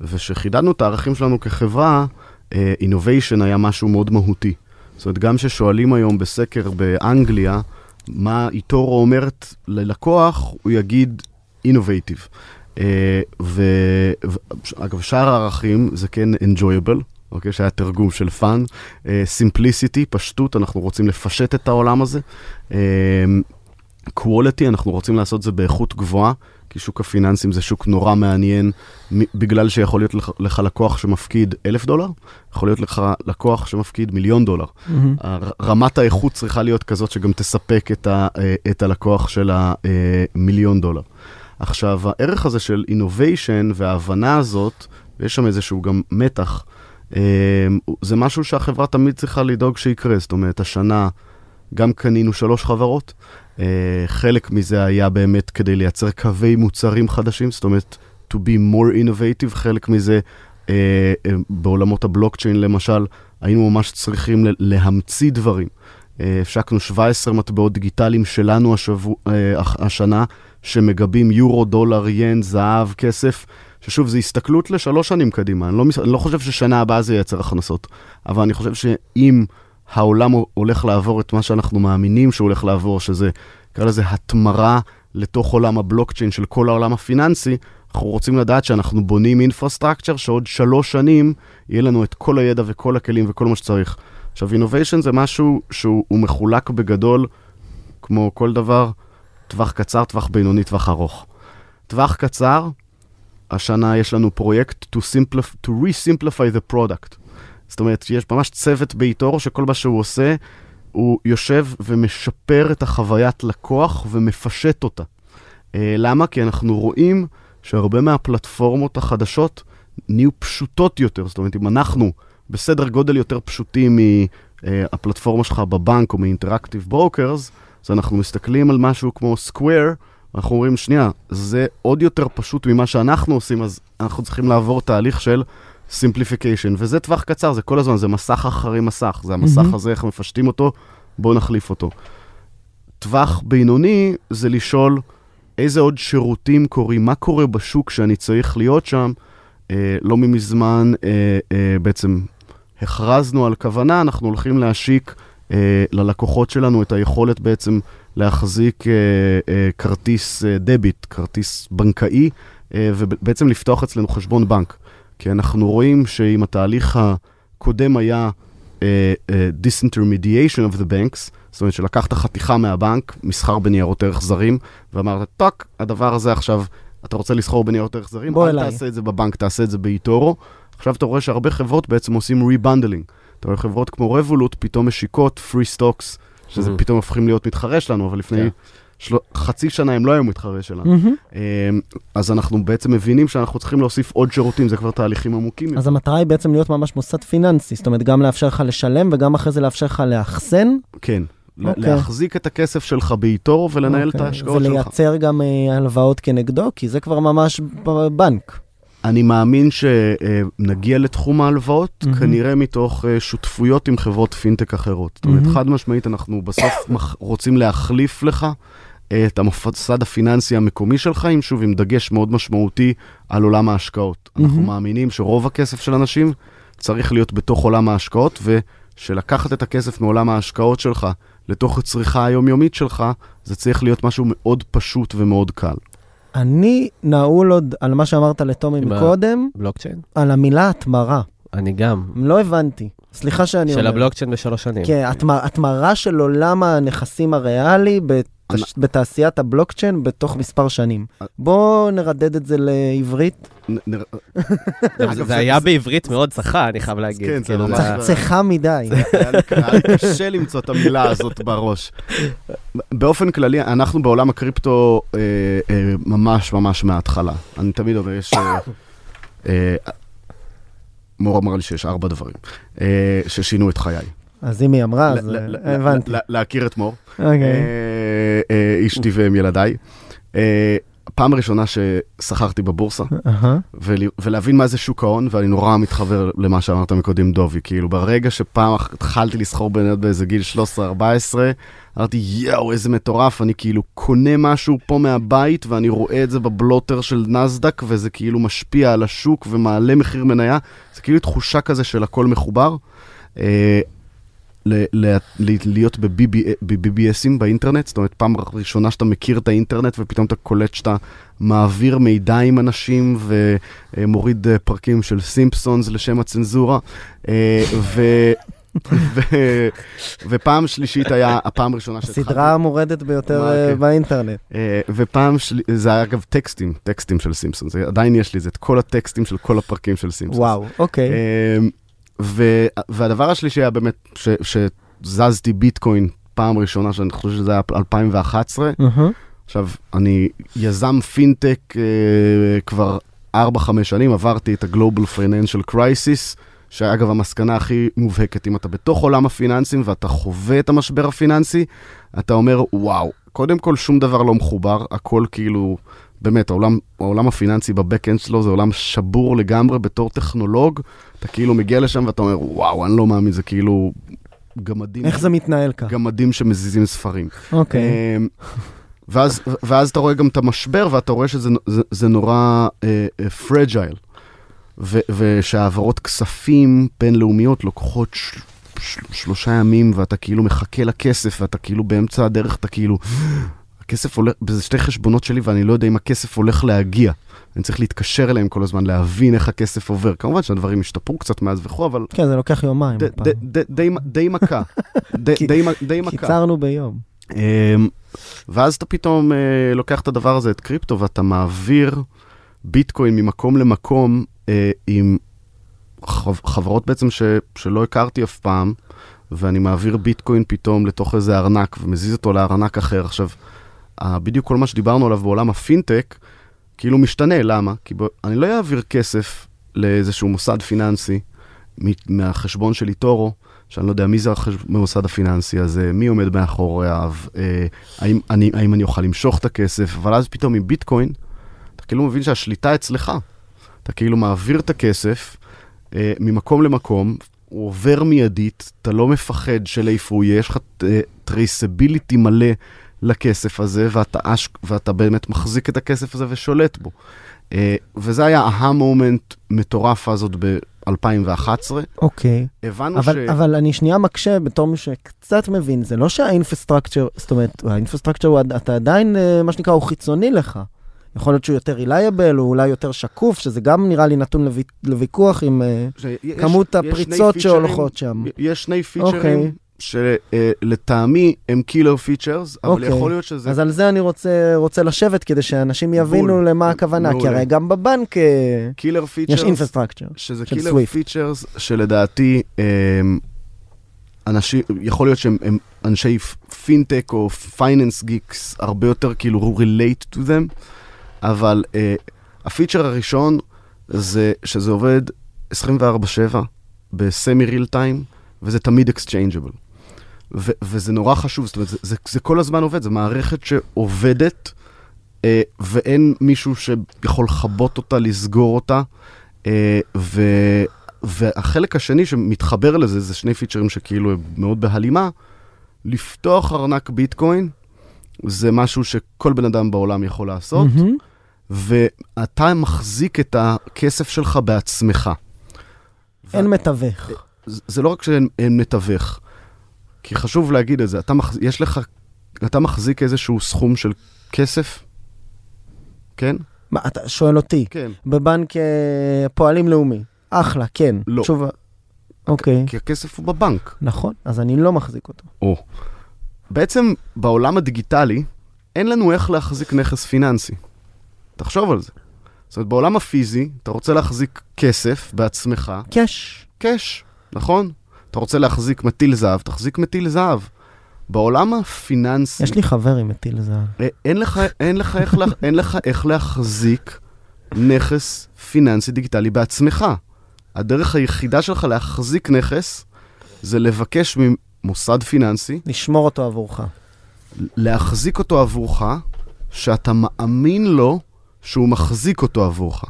וכשחידדנו את הערכים שלנו כחברה, אינוביישן היה משהו מאוד מהותי. זאת אומרת, גם כששואלים היום בסקר באנגליה, מה איטורו אומרת ללקוח, הוא יגיד innovative. ואגב, שאר הערכים זה כן enjoyable, אוקיי? שהיה תרגום של fun. simplicity, פשטות, אנחנו רוצים לפשט את העולם הזה. quality, אנחנו רוצים לעשות זה באיכות גבוהה, כי שוק הפיננסים זה שוק נורא מעניין, בגלל שיכול להיות לך, לך לקוח שמפקיד אלף דולר, יכול להיות לך לקוח שמפקיד מיליון דולר. הר- רמת האיכות צריכה להיות כזאת שגם תספק את, ה, אה, את הלקוח של המיליון דולר. עכשיו, הערך הזה של innovation וההבנה הזאת, ויש שם איזשהו גם מתח, אה, זה משהו שהחברה תמיד צריכה לדאוג שיקרה. זאת אומרת, השנה גם קנינו שלוש חברות, אה, חלק מזה היה באמת כדי לייצר קווי מוצרים חדשים, זאת אומרת, to be more innovative, חלק מזה אה, אה, בעולמות הבלוקצ'יין למשל, היינו ממש צריכים להמציא דברים. השקנו 17 מטבעות דיגיטליים שלנו השבוע, הש- השנה, שמגבים יורו, דולר, ין, זהב, כסף, ששוב, זו הסתכלות לשלוש שנים קדימה. אני לא, אני לא חושב ששנה הבאה זה ייצר הכנסות, אבל אני חושב שאם העולם הולך לעבור את מה שאנחנו מאמינים שהוא הולך לעבור, שזה, נקרא לזה, התמרה לתוך עולם הבלוקצ'יין של כל העולם הפיננסי, אנחנו רוצים לדעת שאנחנו בונים infrastructure, שעוד שלוש שנים יהיה לנו את כל הידע וכל הכלים וכל מה שצריך. עכשיו, innovation זה משהו שהוא מחולק בגדול, כמו כל דבר, טווח קצר, טווח בינוני, טווח ארוך. טווח קצר, השנה יש לנו פרויקט to, simplify, to re-simplify the product. זאת אומרת, יש ממש צוות באיתור שכל מה שהוא עושה, הוא יושב ומשפר את החוויית לקוח ומפשט אותה. אה, למה? כי אנחנו רואים שהרבה מהפלטפורמות החדשות נהיו פשוטות יותר. זאת אומרת, אם אנחנו בסדר גודל יותר פשוטים מהפלטפורמה שלך בבנק או מ Interactive Brokers, אז אנחנו מסתכלים על משהו כמו Square, אנחנו אומרים, שנייה, זה עוד יותר פשוט ממה שאנחנו עושים, אז אנחנו צריכים לעבור תהליך של simplification, וזה טווח קצר, זה כל הזמן, זה מסך אחרי מסך, זה המסך מהמם. הזה, איך מפשטים אותו, בואו נחליף אותו. טווח בינוני זה לשאול איזה עוד שירותים קורים, מה קורה בשוק שאני צריך להיות שם. אה, לא ממזמן אה, אה, בעצם הכרזנו על כוונה, אנחנו הולכים להשיק ללקוחות שלנו את היכולת בעצם להחזיק אה, אה, כרטיס אה, דביט, כרטיס בנקאי, אה, ובעצם לפתוח אצלנו חשבון בנק. כי אנחנו רואים שאם התהליך הקודם היה אה, אה, disintermediation of the banks, זאת אומרת שלקחת חתיכה מהבנק, מסחר בניירות ערך זרים, ואמרת, טאק, הדבר הזה עכשיו, אתה רוצה לסחור בניירות ערך זרים, בוא אל אליי." תעשה את זה בבנק, תעשה את זה ב eToro. עכשיו אתה רואה שהרבה חברות בעצם עושים rebundling. אתה רואה חברות כמו Revolut פתאום משיקות free stocks, שזה Mhm. פתאום הופכים להיות מתחרה שלנו, אבל לפני כן. של... חצי שנה הם לא היו מתחרה שלנו. אמ, אז אנחנו בעצם מבינים שאנחנו צריכים להוסיף עוד שירותים, זה כבר תהליכים עמוקים. אז המטרה היא בעצם להיות ממש מוסד פיננסי, זאת אומרת, גם לאפשר לך לשלם וגם אחרי זה לאפשר לך לאחסן. כן. ל- אוקיי. להחזיק את הכסף שלך באיתור ולנהל את אוקיי. ההשקעות שלך. ולייצר גם אה, הלוואות כנגדו, כי זה כבר ממש בבנק. אני מאמין שנגיע לתחום ההלוואות, מהמם. כנראה מתוך אה, שותפויות עם חברות פינטק אחרות. זאת אומרת. חד משמעית, אנחנו בסוף רוצים להחליף לך את המוסד הפיננסי המקומי שלך, עם שוב, עם דגש מאוד משמעותי על עולם ההשקעות. אנחנו מהמם. מאמינים שרוב הכסף של אנשים צריך להיות בתוך עולם ההשקעות, ושלקחת את הכסף מעולם ההשקעות שלך לתוך הצריכה היומיומית שלך, זה צריך להיות משהו מאוד פשוט ומאוד קל. אני נעול עוד על מה שאמרת לטומי מקודם, בלוקצ'יין? על המילה התמרה. אני גם. לא הבנתי. סליחה שאני אומר. של הבלוקצ'יין בשלוש שנים. כן, התמר- התמרה של עולם הנכסים הריאלי. בתעשיית הבלוקצ'יין בתוך מספר שנים. בוא נרדד את זה לעברית. זה היה בעברית מאוד צחה, אני חייב להגיד. כן, זה כאילו, ממש- זה- צחה מדי. היה לי קשה למצוא את המילה הזאת בראש. באופן כללי, אנחנו בעולם הקריפטו אה, אה, ממש ממש מההתחלה. אני תמיד אומר, יש... אה, אה, מור אמר לי שיש ארבע דברים אה, ששינו את חיי. אז אם היא אמרה, אז אה, הבנתי. להכיר את מור, אוקיי. אה, אה, אשתי והם ילדיי. פעם ראשונה ששכרתי בבורסה, ולהבין מה זה שוק ההון, ואני נורא מתחבר למה שאמרת מקודם, דובי. כאילו, ברגע שפעם התחלתי לסחור בניות באיזה גיל 13-14, אמרתי, יואו, איזה מטורף, אני כאילו קונה משהו פה מהבית, ואני רואה את זה בבלוטר של נסדק, וזה כאילו משפיע על השוק ומעלה מחיר מניה. זה כאילו תחושה כזה של הכל מחובר. ל- ל- ל- להיות ב-BBSים באינטרנט, זאת אומרת, פעם ראשונה שאתה מכיר את האינטרנט ופתאום אתה קולט שאתה מעביר מידע עם אנשים ומוריד אה, פרקים של סימפסונס לשם הצנזורה. אה, ו... ו- ופעם שלישית היה הפעם הראשונה שהתחלתי... הסדרה המורדת ביותר מה, אה, כן. באינטרנט. ופעם שלי... זה היה אגב טקסטים, טקסטים של סימפסונס, זה- עדיין יש לי את כל הטקסטים של כל הפרקים של סימפסונס. וואו, אוקיי. והדבר השלישי היה באמת ש- שזזתי ביטקוין פעם ראשונה, שאני חושב שזה היה 2011. אהה. עכשיו, אני יזם פינטק אה, כבר 4-5 שנים, עברתי את ה-Global Financial Crisis, שאגב, המסקנה הכי מובהקת, אם אתה בתוך עולם הפיננסים ואתה חווה את המשבר הפיננסי, אתה אומר, וואו, קודם כל שום דבר לא מחובר, הכל כאילו, באמת, העולם, העולם הפיננסי ב back-end שלו זה עולם שבור לגמרי בתור טכנולוג, אתה כאילו מגיע לשם ואתה אומר, וואו, אני לא מאמין, זה כאילו גמדים, איך זה מתנהל ככה? גמדים שמזיזים ספרים. אוקיי. אמ, ואז, ואז אתה רואה גם את המשבר, ואתה רואה שזה זה, זה נורא פרג'ייל. ו, ושהעברות כספים בינלאומיות לוקחות של, של, שלושה ימים, ואתה כאילו מחכה לכסף, ואתה כאילו באמצע הדרך, אתה כאילו... הכסף הולך, זה שתי חשבונות שלי, ואני לא יודע אם הכסף הולך להגיע. אני צריך להתקשר אליהם כל הזמן, להבין איך הכסף עובר. כמובן שהדברים השתפרו קצת מאז וכו', אבל כן, זה לוקח יומיים. די, מכה. די, מכה. קיצרנו ביום. אמ, ואז אתה פתאום אה, לוקח את הדבר הזה, את קריפטו, ואתה מעביר ביטקוין ממקום למקום אה, עם חב- חברות בעצם ש, שלא הכרתי אף פעם, ואני מעביר ביטקוין פתאום לתוך איזה ארנק ומזיז אותו לארנק אחר. עכשיו, בדיוק כל מה שדיברנו עליו בעולם הפינטק, כאילו משתנה, למה? כי ב... אני לא אעביר כסף לאיזשהו מוסד פיננסי מהחשבון של eToro, שאני לא יודע מי זה החשב... המוסד הפיננסי הזה, מי עומד מאחוריו, אה, האם, אני, האם אני אוכל למשוך את הכסף, אבל אז פתאום עם ביטקוין, אתה כאילו מבין שהשליטה אצלך. אתה כאילו מעביר את הכסף אה, ממקום למקום, הוא עובר מיידית, אתה לא מפחד שלאיפה הוא יהיה, יש לך traceability מלא לכסף הזה, ואתה, אש, ואתה באמת מחזיק את הכסף הזה ושולט בו. אה, וזה היה אהה moment מטורף עוד ב-2011. אוקיי. הבנו אבל, ש... אבל אני שנייה מקשה בתור מי שקצת מבין, זה לא שה infrastructure, זאת אומרת, ה infrastructure, הוא אתה עדיין, אה, מה שנקרא, הוא חיצוני לך. יכול להיות שהוא יותר reliable, או אולי יותר שקוף, שזה גם נראה לי נתון לוו- לוויכוח עם אה, ש- כמות יש הפריצות פיצ'רים- שהולכות שם. יש שני אוקיי. פיצ'רים שלטעמי הם killer features, אבל אוקיי. יכול להיות שזה... אז על זה אני רוצה, רוצה לשבת, כדי שאנשים יבינו בול. למה הכוונה, כי מעולה. הרי גם בבנק אה, killer יש features, infrastructure. שזה killer. features שלדעתי אמ, אנשים, יכול להיות שהם הם אנשי פינטק או finance geeks הרבה יותר כאילו relate to them, אבל uh, הפיצ'ר הראשון זה שזה עובד 24/7 ב semi real time, וזה תמיד exchangeable. ו- וזה נורא חשוב, זאת אומרת, זה, זה, זה כל הזמן עובד, זו מערכת שעובדת, אה, ואין מישהו שיכול לכבות אותה, לסגור אותה. אה, ו, והחלק השני שמתחבר לזה, זה שני פיצ'רים שכאילו הם מאוד בהלימה. לפתוח ארנק ביטקוין, זה משהו שכל בן אדם בעולם יכול לעשות, מהמם. ואתה מחזיק את הכסף שלך בעצמך. אין מתווך. זה זה לא רק שאין אין מתווך, כי חשוב להגיד את זה, אתה, מחז... יש לך, אתה מחזיק איזשהו סכום של כסף, כן? מה, אתה שואל אותי, כן. בבנק אה, פועלים לאומי, אחלה, כן. לא. תשובה. אוקיי, כי הכסף הוא בבנק. נכון, אז אני לא מחזיק אותו. או. בעצם בעולם הדיגיטלי, אין לנו איך להחזיק נכס פיננסי. תחשוב על זה. זאת אומרת, בעולם הפיזי, אתה רוצה להחזיק כסף בעצמך, קאש. קאש, נכון? אתה רוצה להחזיק מטיל זהב, תחזיק מטיל זהב. בעולם הפיננסי, יש לי חבר עם מטיל זהב. אה, אין לך, אין, לך איך, לה- אין לך איך להחזיק נכס פיננסי דיגיטלי בעצמך. הדרך היחידה שלך להחזיק נכס זה לבקש ממוסד פיננסי לשמור אותו עבורך. להחזיק אותו עבורך, שאתה מאמין לו שהוא מחזיק אותו עבורך.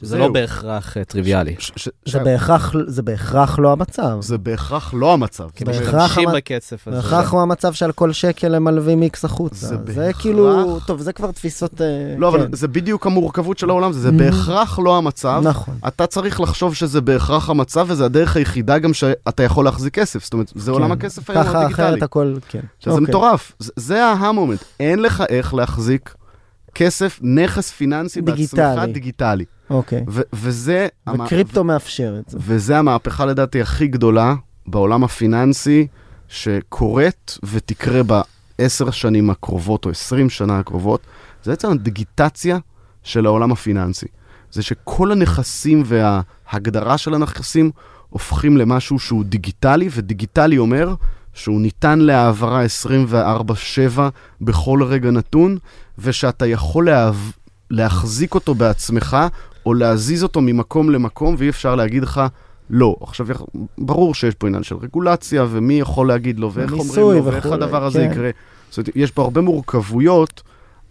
שזה. לא בהכרח אה, טריוויאלי. זה בהכרח, זה בהכרח לא המצב. זה בהכרח לא המצב. כי משתמשים בכסף הזה. בהכרח הוא המצב שעל כל שקל הם מלווים איקס החוצה. זה זה בהכרח- כאילו, טוב, זה כבר תפיסות... אה, לא, אבל כן. זה בדיוק המורכבות של העולם, זה, זה Mhm. בהכרח לא המצב. נכון. אתה צריך לחשוב שזה בהכרח המצב, וזה הדרך היחידה גם שאתה יכול להחזיק כסף. זאת אומרת, זה עולם כן. הכסף היום ככה הדיגיטלי. אחרת הכל, כן. שזה אוקיי. מטורף. זה- זה ה moment. אין לך איך להחזיק כסף, נכס פיננסי בעצמך דיגיטלי. דיגיטלי. אוקיי. ו- וזה... המ- וקריפטו מאפשר את זה. וזה המהפכה לדעתי הכי גדולה בעולם הפיננסי שקורית ותקרה בעשר שנים הקרובות או עשרים שנה הקרובות, זה בעצם הדיגיטציה של העולם הפיננסי. זה שכל הנכסים וההגדרה של הנכסים הופכים למשהו שהוא דיגיטלי, ודיגיטלי אומר שהוא ניתן להעברה 24/7 בכל רגע נתון, ושאתה יכול להב... להחזיק אותו בעצמך, או להזיז אותו ממקום למקום, ואי אפשר להגיד לך לא. עכשיו, ברור שיש פה עניין של רגולציה, ומי יכול להגיד לו, ואיך אומרים לו, ואיך הדבר הזה כן. יקרה. זאת אומרת, יש פה הרבה מורכבויות,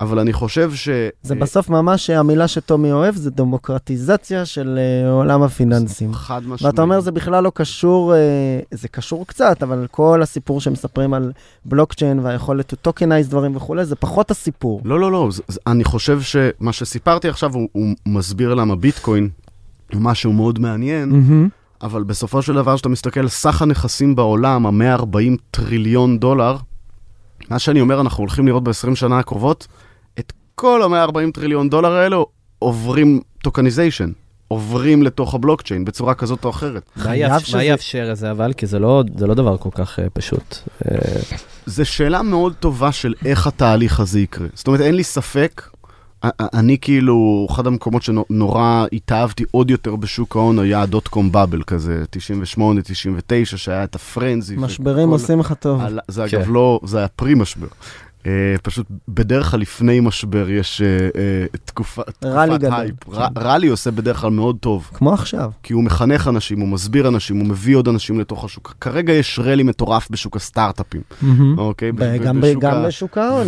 אבל אני חושב ש... זה בסוף ממש המילה שטומי אוהב, זה דמוקרטיזציה של אה, עולם הפיננסים. חד משמעית. ואתה אומר זה בכלל לא קשור, אה, זה קשור קצת, אבל כל הסיפור שמספרים על בלוקצ'יין והיכולת to tokenize דברים וכולי, זה פחות הסיפור. לא, לא, לא, זה, אני חושב שמה שסיפרתי עכשיו, הוא, הוא מסביר למה ביטקוין הוא משהו מאוד מעניין, מהמם. אבל בסופו של דבר, כשאתה מסתכל, סך הנכסים בעולם, ה-140 טריליון דולר, מה שאני אומר, אנחנו הולכים לראות ב-20 שנה הקרובות, כל ה-140 טריליון דולר האלו עוברים tokenization, עוברים לתוך הבלוקצ'יין בצורה כזאת או אחרת. מה יאפשר את זה אבל? כי זה לא זה לא דבר כל כך אה, פשוט. אה, זו שאלה מאוד טובה של איך התהליך הזה יקרה. זאת אומרת, אין לי ספק, אני כאילו, אחד המקומות שנורא התאהבתי עוד יותר בשוק ההון היה הדוט קום באבל כזה, 98, 99, שהיה את הפרנזי. משברים וכל- עושים לך טוב. על- זה כן. אגב לא, זה היה פרי משבר. אה, פשוט בדרך כלל לפני משבר יש אה, אה, תקופה, rally תקופת גדול. הייפ. ר- rally עושה בדרך כלל מאוד טוב, כמו עכשיו. כי הוא מחנך אנשים, הוא מסביר אנשים, הוא מביא עוד אנשים לתוך השוק. כרגע יש rally מטורף בשוק הסטארט-אפים, אוקיי? גם בשוק ההון.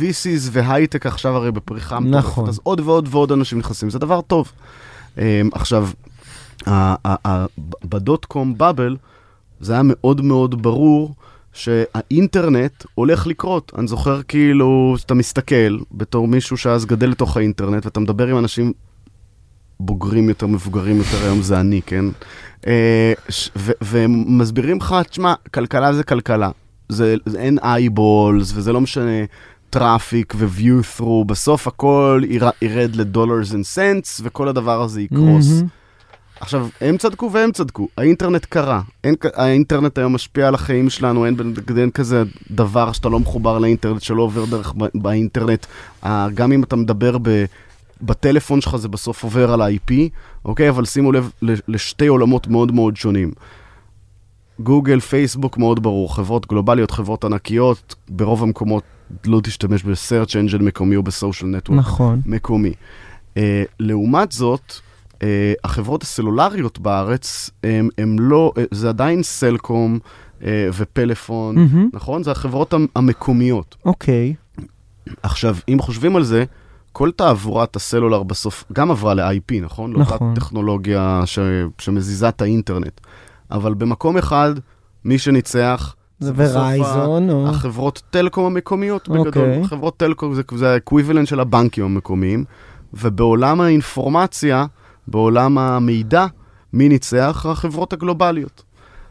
VCs והייטק עכשיו הרי בפריחה נכון. אז עוד ועוד ועוד אנשים נכנסים, זה דבר טוב. אה, עכשיו, ב dot com bubble, זה היה מאוד מאוד ברור שהאינטרנט הולך לקרות. אני זוכר כאילו, שאתה מסתכל בתור מישהו שאז גדל לתוך האינטרנט, ואתה מדבר עם אנשים בוגרים יותר, מבוגרים יותר, היום זה אני, כן? אה, ש- ו- והם מסבירים לך, תשמע, כלכלה זה כלכלה. זה, זה אין eyeballs, וזה לא משנה traffic ו-view through, בסוף הכל יר- ירד ל dollars and cents, וכל הדבר הזה יקרוס. מהמם. עכשיו, הם צדקו והם צדקו, האינטרנט קרה. אין, האינטרנט היום משפיע על החיים שלנו, אין, אין כזה דבר שאתה לא מחובר לאינטרנט, שלא עובר דרך ב- באינטרנט. גם אם אתה מדבר ב, בטלפון שלך, זה בסוף עובר על ה-IP, אוקיי? אבל שימו לב לשתי עולמות מאוד מאוד שונים. גוגל, פייסבוק מאוד ברור, חברות גלובליות, חברות ענקיות, ברוב המקומות לא תשתמש ב-search engine מקומי או ב-social network. נכון. מקומי. Uh, לעומת זאת, uh, החברות הסלולריות בארץ, הם, הם לא, uh, זה עדיין סלקום uh, ופלאפון, מהמם. נכון? זה החברות המ- המקומיות. אוקיי. עכשיו, אם חושבים על זה, כל תעבורת הסלולר בסוף גם עברה ל-IP, נכון? נכון. לאותה טכנולוגיה ש, שמזיזה את האינטרנט. אבל במקום אחד, מי שניצח, זה Verizon, או... החברות טלקום המקומיות בגדול. אוקיי. חברות טלקום זה, זה ה equivalent של הבנקים המקומיים, ובעולם האינפורמציה, בעולם המידע, מי ניצח? החברות הגלובליות.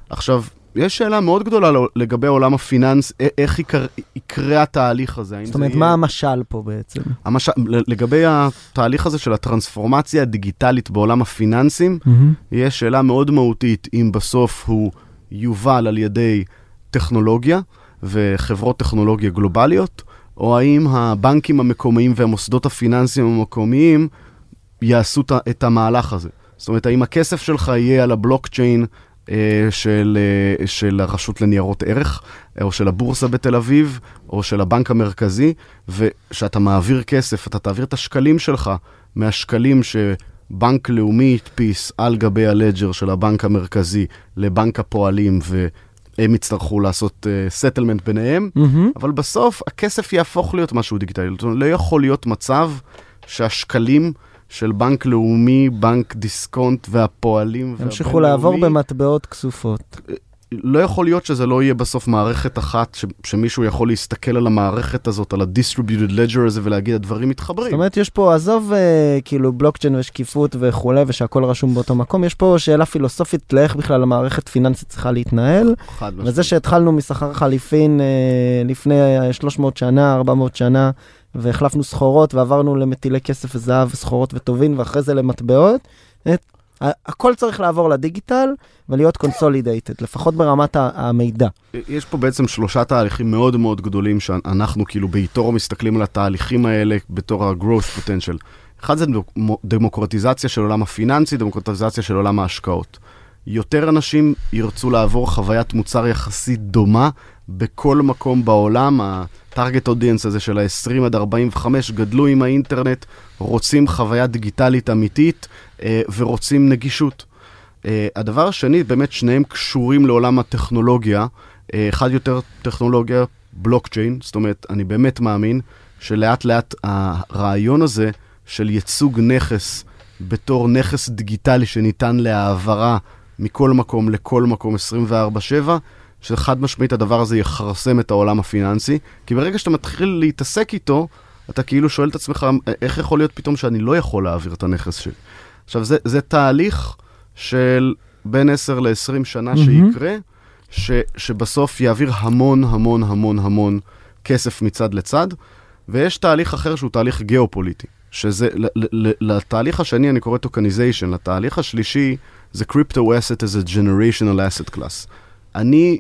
עכשיו, יש שאלה מאוד גדולה לא- לגבי עולם הפיננס, איך יקר, יקרה התהליך הזה. זאת אומרת, יהיה- מה המשל פה בעצם? המשל, לגבי התהליך הזה של הטרנספורמציה הדיגיטלית בעולם הפיננסים, יש שאלה מאוד מהותית אם בסוף הוא יובל על ידי טכנולוגיה וחברות טכנולוגיה גלובליות, או האם הבנקים המקומיים והמוסדות הפיננסיים המקומיים יעשו את המהלך הזה. זאת אומרת, האם הכסף שלך יהיה על הבלוקצ'יין אה, של, אה, של הרשות לניירות ערך, אה, או של הבורסה בתל אביב, או של הבנק המרכזי, וכשאתה מעביר כסף, אתה תעביר את השקלים שלך מהשקלים שבנק לאומי הדפיס על גבי ה ledger של הבנק המרכזי לבנק הפועלים, והם יצטרכו לעשות settlement ביניהם, מהמם. אבל בסוף הכסף יהפוך להיות משהו דיגיטלי. זאת אומרת, לא יכול להיות מצב שהשקלים של בנק לאומי, בנק דיסקונט והפועלים ימשיכו לעבור במטבעות כסופות. לא יכול להיות שזה לא יהיה בסוף מערכת אחת, ש- שמישהו יכול להסתכל על המערכת הזאת, על ה-distributed ledger הזה ולהגיד, הדברים מתחברים. זאת אומרת, יש פה, עזוב אה, כאילו בלוקצ'יין ושקיפות וכולי, ושהכול רשום באותו מקום, יש פה שאלה פילוסופית לאיך בכלל המערכת פיננסית צריכה להתנהל, חד וזה. שהתחלנו משכר חליפין אה, לפני אה, 300 שנה, 400 שנה, והחלפנו סחורות ועברנו למטילי כסף וזהב וסחורות וטובין, ואחרי זה למטבעות, הכל צריך לעבור לדיגיטל ולהיות consolidated, לפחות ברמת המידע. יש פה בעצם שלושה תהליכים מאוד מאוד גדולים שאנחנו כאילו ב eToro מסתכלים על התהליכים האלה בתור ה-growth potential. אחד זה דמוק- דמוקרטיזציה של עולם הפיננסי, דמוקרטיזציה של עולם ההשקעות. יותר אנשים ירצו לעבור חוויית מוצר יחסית דומה בכל מקום בעולם. הטארגט אודיאנס הזה של ה-20 עד 45 גדלו עם האינטרנט, רוצים חוויה דיגיטלית אמיתית אה, ורוצים נגישות. Uh, הדבר השני, באמת שניהם קשורים לעולם הטכנולוגיה. Uh, אחד יותר טכנולוגיה, בלוקצ'יין, זאת אומרת, אני באמת מאמין שלאט לאט הרעיון הזה של ייצוג נכס בתור נכס דיגיטלי שניתן להעברה מכל מקום לכל מקום 24/7, שחד משמעית הדבר הזה יכרסם את העולם הפיננסי, כי ברגע שאתה מתחיל להתעסק איתו, אתה כאילו שואל את עצמך, איך יכול להיות פתאום שאני לא יכול להעביר את הנכס שלי? עכשיו, זה, זה תהליך של בין 10 ל-20 שנה מהמם. שיקרה, ש, שבסוף יעביר המון המון המון המון כסף מצד לצד, ויש תהליך אחר שהוא תהליך גיאופוליטי, שזה, ל, ל, ל, לתהליך השני אני קורא tokenization, לתהליך השלישי זה crypto asset as a generational asset class. אני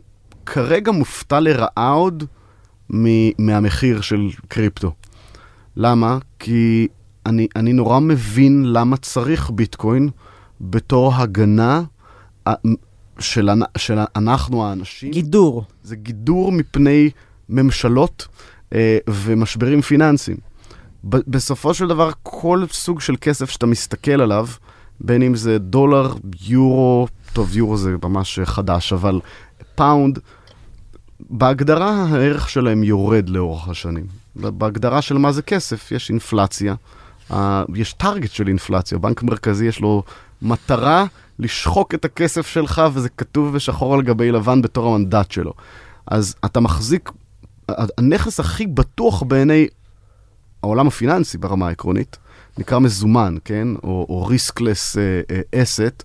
כרגע מופתע לרעה עוד מ- מהמחיר של קריפטו. למה? כי אני, אני נורא מבין למה צריך ביטקוין בתור הגנה אה, של, של אנחנו האנשים. גידור. זה גידור מפני ממשלות אה, ומשברים פיננסיים. ב- בסופו של דבר, כל סוג של כסף שאתה מסתכל עליו, בין אם זה דולר, יורו, טוב, יורו זה ממש חדש, אבל pound, בהגדרה הערך שלהם יורד לאורך השנים. בהגדרה של מה זה כסף, יש אינפלציה, אה, יש target של אינפלציה, בנק מרכזי יש לו מטרה לשחוק את הכסף שלך, וזה כתוב בשחור על גבי לבן בתור המנדט שלו. אז אתה מחזיק, הנכס הכי בטוח בעיני העולם הפיננסי ברמה העקרונית, נקרא מזומן, כן? או, או riskless uh, uh, asset,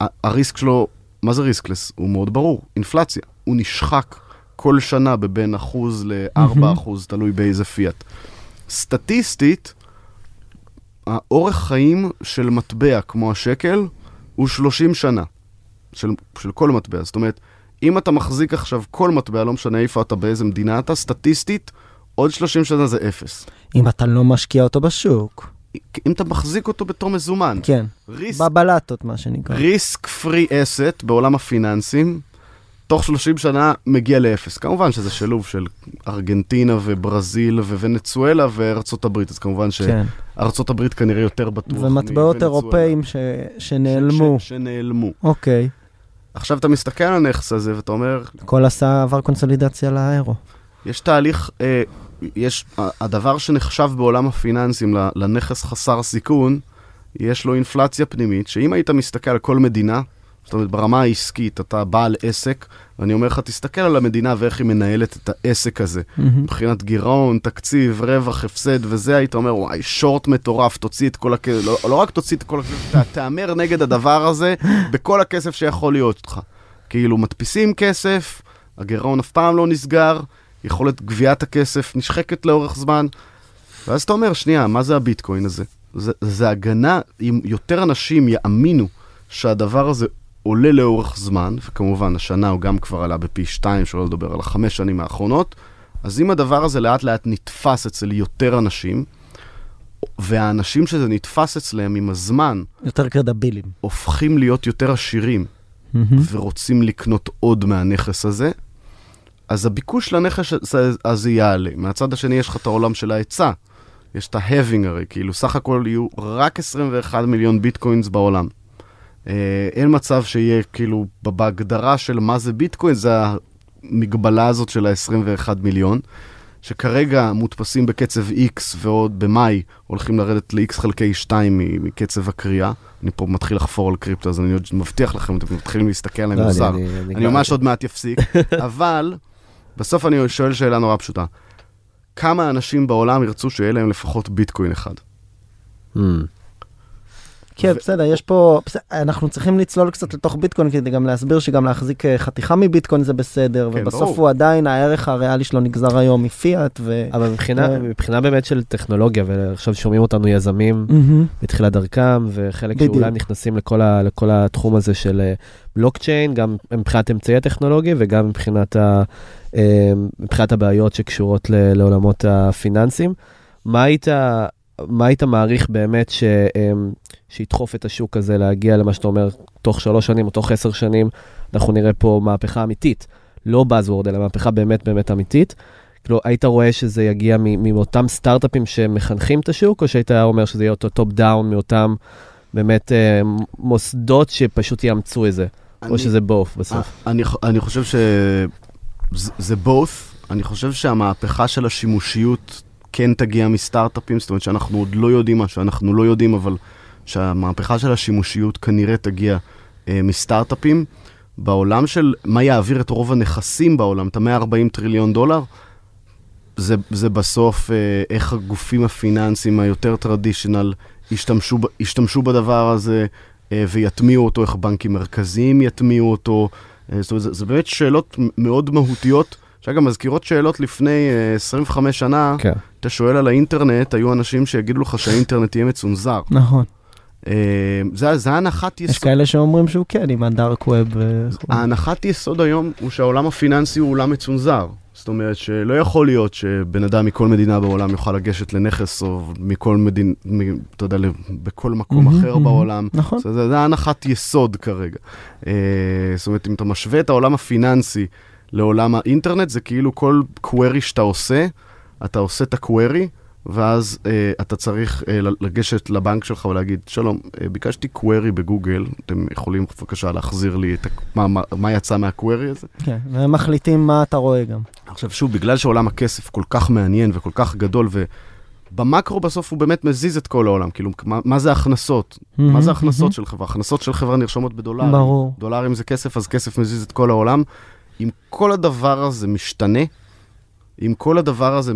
ה- הריסק שלו, מה זה riskless? הוא מאוד ברור, אינפלציה. הוא נשחק כל שנה בבין אחוז ל-4 אחוז, תלוי באיזה פיאט. סטטיסטית, האורך חיים של מטבע כמו השקל הוא 30 שנה, של, של כל מטבע. זאת אומרת, אם אתה מחזיק עכשיו כל מטבע, לא משנה איפה אתה, באיזה מדינה אתה, סטטיסטית, עוד 30 שנה זה אפס. אם אתה לא משקיע אותו בשוק. אם אתה מחזיק אותו בתור מזומן, כן. ריסק, בבלטות, מה שנקרא. ריסק פרי אסט בעולם הפיננסים, תוך 30 שנה מגיע לאפס. כמובן שזה שילוב של ארגנטינה וברזיל וונצואלה וארצות הברית, אז כמובן כן. שארצות הברית כנראה יותר בטוח ומטבעות מוונצואלה. אירופאים ש- שנעלמו. ש- ש- שנעלמו. אוקיי. עכשיו אתה מסתכל על הנכס הזה ואתה אומר, הכל עשה, עבר קונסולידציה לאיירו. יש תהליך, אה, יש, הדבר שנחשב בעולם הפיננסים לנכס חסר סיכון, יש לו אינפלציה פנימית, שאם היית מסתכל על כל מדינה, זאת אומרת ברמה העסקית, אתה בעל עסק, ואני אומר לך, תסתכל על המדינה ואיך היא מנהלת את העסק הזה. מבחינת גירעון, תקציב, רווח, הפסד וזה, היית אומר, וואי, שורט מטורף, תוציא את כל הכסף, לא, לא רק תוציא את כל הכסף, תה- תהמר נגד הדבר הזה בכל הכסף שיכול להיות לך. כאילו, מדפיסים כסף, הגירעון אף פעם לא נסגר, יכולת גביית הכסף נשחקת לאורך זמן, ואז אתה אומר, שנייה, מה זה הביטקוין הזה? זה, זה הגנה, אם יותר אנשים יאמינו שהדבר הזה עולה לאורך זמן, וכמובן, השנה הוא גם כבר עלה בפי שתיים, שלא לדבר על החמש שנים האחרונות, אז אם הדבר הזה לאט לאט נתפס אצל יותר אנשים, והאנשים שזה נתפס אצלם עם הזמן, יותר קרדבילים. הופכים להיות יותר עשירים, ורוצים לקנות עוד מהנכס הזה, אז הביקוש לנכס הזה- יעלה. מהצד השני יש לך את העולם של ההיצע. יש את ה-having הרי, כאילו סך הכל יהיו רק 21 מיליון ביטקוינס בעולם. אה, אין מצב שיהיה כאילו בהגדרה של מה זה ביטקוין, זה המגבלה הזאת של ה-21 מיליון, שכרגע מודפסים בקצב X ועוד במאי הולכים לרדת ל-X חלקי 2 מ- מקצב הקריאה. אני פה מתחיל לחפור על קריפטו, אז אני עוד מבטיח לכם, אתם מתחילים להסתכל עליהם לא, מוזר. אני- ממש עוד מעט אפסיק, אבל בסוף אני שואל שאלה נורא פשוטה. כמה אנשים בעולם ירצו שיהיה להם לפחות ביטקוין אחד? כן, בסדר, יש פה, בסדר, אנחנו צריכים לצלול קצת לתוך ביטקוין כדי גם להסביר שגם להחזיק אה, חתיכה מביטקוין זה בסדר, כן, ובסוף ברור. הוא עדיין, הערך הריאלי שלו נגזר היום מפיאט, ו... אבל מבחינה, כן. מבחינה באמת של טכנולוגיה, ועכשיו שומעים אותנו יזמים מהמם. בתחילת דרכם, וחלק בדיוק. שאולי נכנסים לכל, ה, לכל התחום הזה של אה, בלוקצ'יין, גם מבחינת אמצעי הטכנולוגיה וגם מבחינת, ה, אה, מבחינת הבעיות שקשורות ל, לעולמות הפיננסיים. מה היית, מה היית מעריך באמת ש, שידחוף את השוק הזה להגיע למה שאתה אומר, תוך שלוש שנים או תוך עשר שנים, אנחנו נראה פה מהפכה אמיתית, לא Buzzword, אלא מהפכה באמת באמת אמיתית. כאילו, היית רואה שזה יגיע מאותם סטארט-אפים שמחנכים את השוק, או שהיית אומר שזה יהיה אותו top down מאותם באמת אה, מוסדות שפשוט יאמצו את זה, או שזה both בסוף? אני, אני חושב שזה both. אני חושב שהמהפכה של השימושיות כן תגיע מסטארט-אפים, זאת אומרת שאנחנו עוד לא יודעים מה שאנחנו לא יודעים, אבל שהמהפכה של השימושיות כנראה תגיע אה, מסטארט-אפים. בעולם של מה יעביר את רוב הנכסים בעולם, את ה-140 טריליון דולר, זה, זה בסוף אה, איך הגופים הפיננסיים היותר טרדישיונל ישתמשו, ישתמשו בדבר הזה אה, ויטמיעו אותו, איך בנקים מרכזיים יטמיעו אותו. אה, זאת אומרת, זה, זה באמת שאלות מאוד מהותיות, שאגב מזכירות שאלות לפני אה, 25 שנה. כן. אתה שואל על האינטרנט, היו אנשים שיגידו לך שהאינטרנט יהיה מצונזר. נכון. אה, זה זה הנחת יש יסוד. כאלה שאומרים שהוא כן, עם הדארק ווב. ההנחת יסוד היום הוא שהעולם הפיננסי הוא עולם מצונזר. זאת אומרת שלא יכול להיות שבן אדם מכל מדינה בעולם יוכל לגשת לנכס או מכל מדינה, אתה יודע, בכל מקום מהמם, אחר מהמם. בעולם. נכון. זה, זה, זה הנחת יסוד כרגע. אה, זאת אומרת, אם אתה משווה את העולם הפיננסי לעולם האינטרנט, זה כאילו כל query שאתה עושה, אתה עושה את ה-query, ואז אה, אתה צריך אה, לגשת לבנק שלך ולהגיד, שלום, אה, ביקשתי query בגוגל, אתם יכולים בבקשה להחזיר לי את ה- מה, מה, מה יצא מה-query הזה? כן, והם מחליטים מה אתה רואה גם. עכשיו שוב, בגלל שעולם הכסף כל כך מעניין וכל כך גדול, ובמקרו בסוף הוא באמת מזיז את כל העולם, כאילו, מה, מה זה הכנסות? מה זה הכנסות של חברה? הכנסות של חברה נרשמות בדולרים. ברור. דולרים זה כסף, אז כסף מזיז את כל העולם. אם כל הדבר הזה משתנה, אם כל הדבר הזה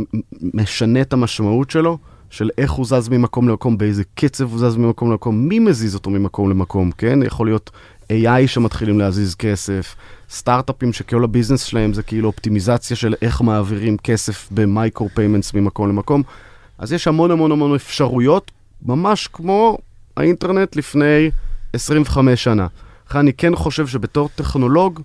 משנה את המשמעות שלו, של איך הוא זז ממקום למקום, באיזה קצב הוא זז ממקום למקום, מי מזיז אותו ממקום למקום, כן? יכול להיות AI שמתחילים להזיז כסף, סטארט-אפים שכל הביזנס שלהם זה כאילו אופטימיזציה של איך מעבירים כסף ב micro payments ממקום למקום. אז יש המון המון המון אפשרויות, ממש כמו האינטרנט לפני 25 שנה. לכן אני כן חושב שבתור טכנולוג,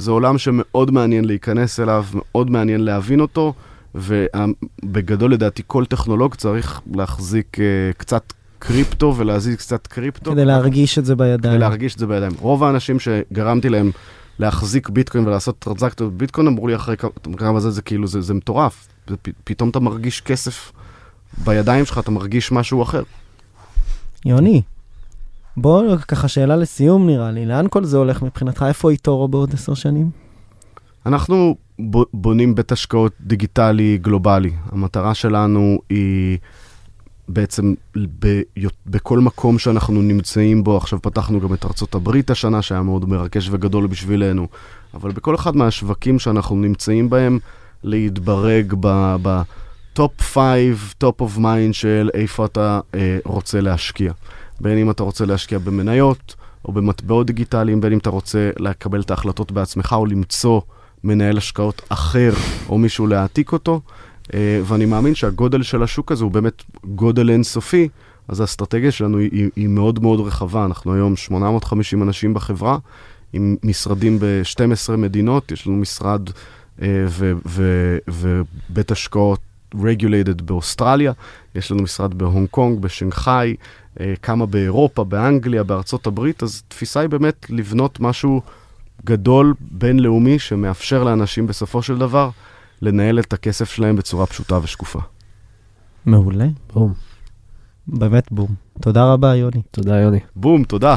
זה עולם שמאוד מעניין להיכנס אליו, מאוד מעניין להבין אותו, ובגדול לדעתי כל טכנולוג צריך להחזיק uh, קצת קריפטו ולהזיז קצת קריפטו. כדי להרגיש את זה בידיים. כדי להרגיש את זה בידיים. רוב האנשים שגרמתי להם להחזיק ביטקוין ולעשות טרנזקציות בביטקוין, אמרו לי אחרי כמה- זה, זה כאילו, זה, זה מטורף. זה, פתאום אתה מרגיש כסף בידיים שלך, אתה מרגיש משהו אחר. יוני, בוא ככה שאלה לסיום נראה לי, לאן כל זה הולך מבחינתך? איפה איתורו בעוד עשר שנים? אנחנו בונים בית השקעות דיגיטלי גלובלי. המטרה שלנו היא בעצם ב- בכל מקום שאנחנו נמצאים בו, עכשיו פתחנו גם את ארצות הברית השנה, שהיה מאוד מרגש וגדול בשבילנו, אבל בכל אחד מהשווקים שאנחנו נמצאים בהם, להתברג ב top 5, top of mind של איפה אתה אה, רוצה להשקיע. בין אם אתה רוצה להשקיע במניות, או במטבעות דיגיטליים, בין אם אתה רוצה לקבל את ההחלטות בעצמך, או למצוא מנהל השקעות אחר, או מישהו להעתיק אותו. אה, ואני מאמין שהגודל של השוק הזה הוא באמת גודל אינסופי, אז האסטרטגיה שלנו היא, היא, מאוד מאוד רחבה. אנחנו היום 850 אנשים בחברה, עם משרדים ב-12 מדינות, יש לנו משרד אה, ובית השקעות regulated באוסטרליה, יש לנו משרד בהונג קונג, בשנגחאי, אה, כמה באירופה, באנגליה, בארצות הברית, אז תפיסה היא באמת לבנות משהו גדול, בינלאומי, שמאפשר לאנשים בסופו של דבר לנהל את הכסף שלהם בצורה פשוטה ושקופה. מעולה, בום. באמת בום. תודה רבה, יוני. תודה, יוני. בום, תודה.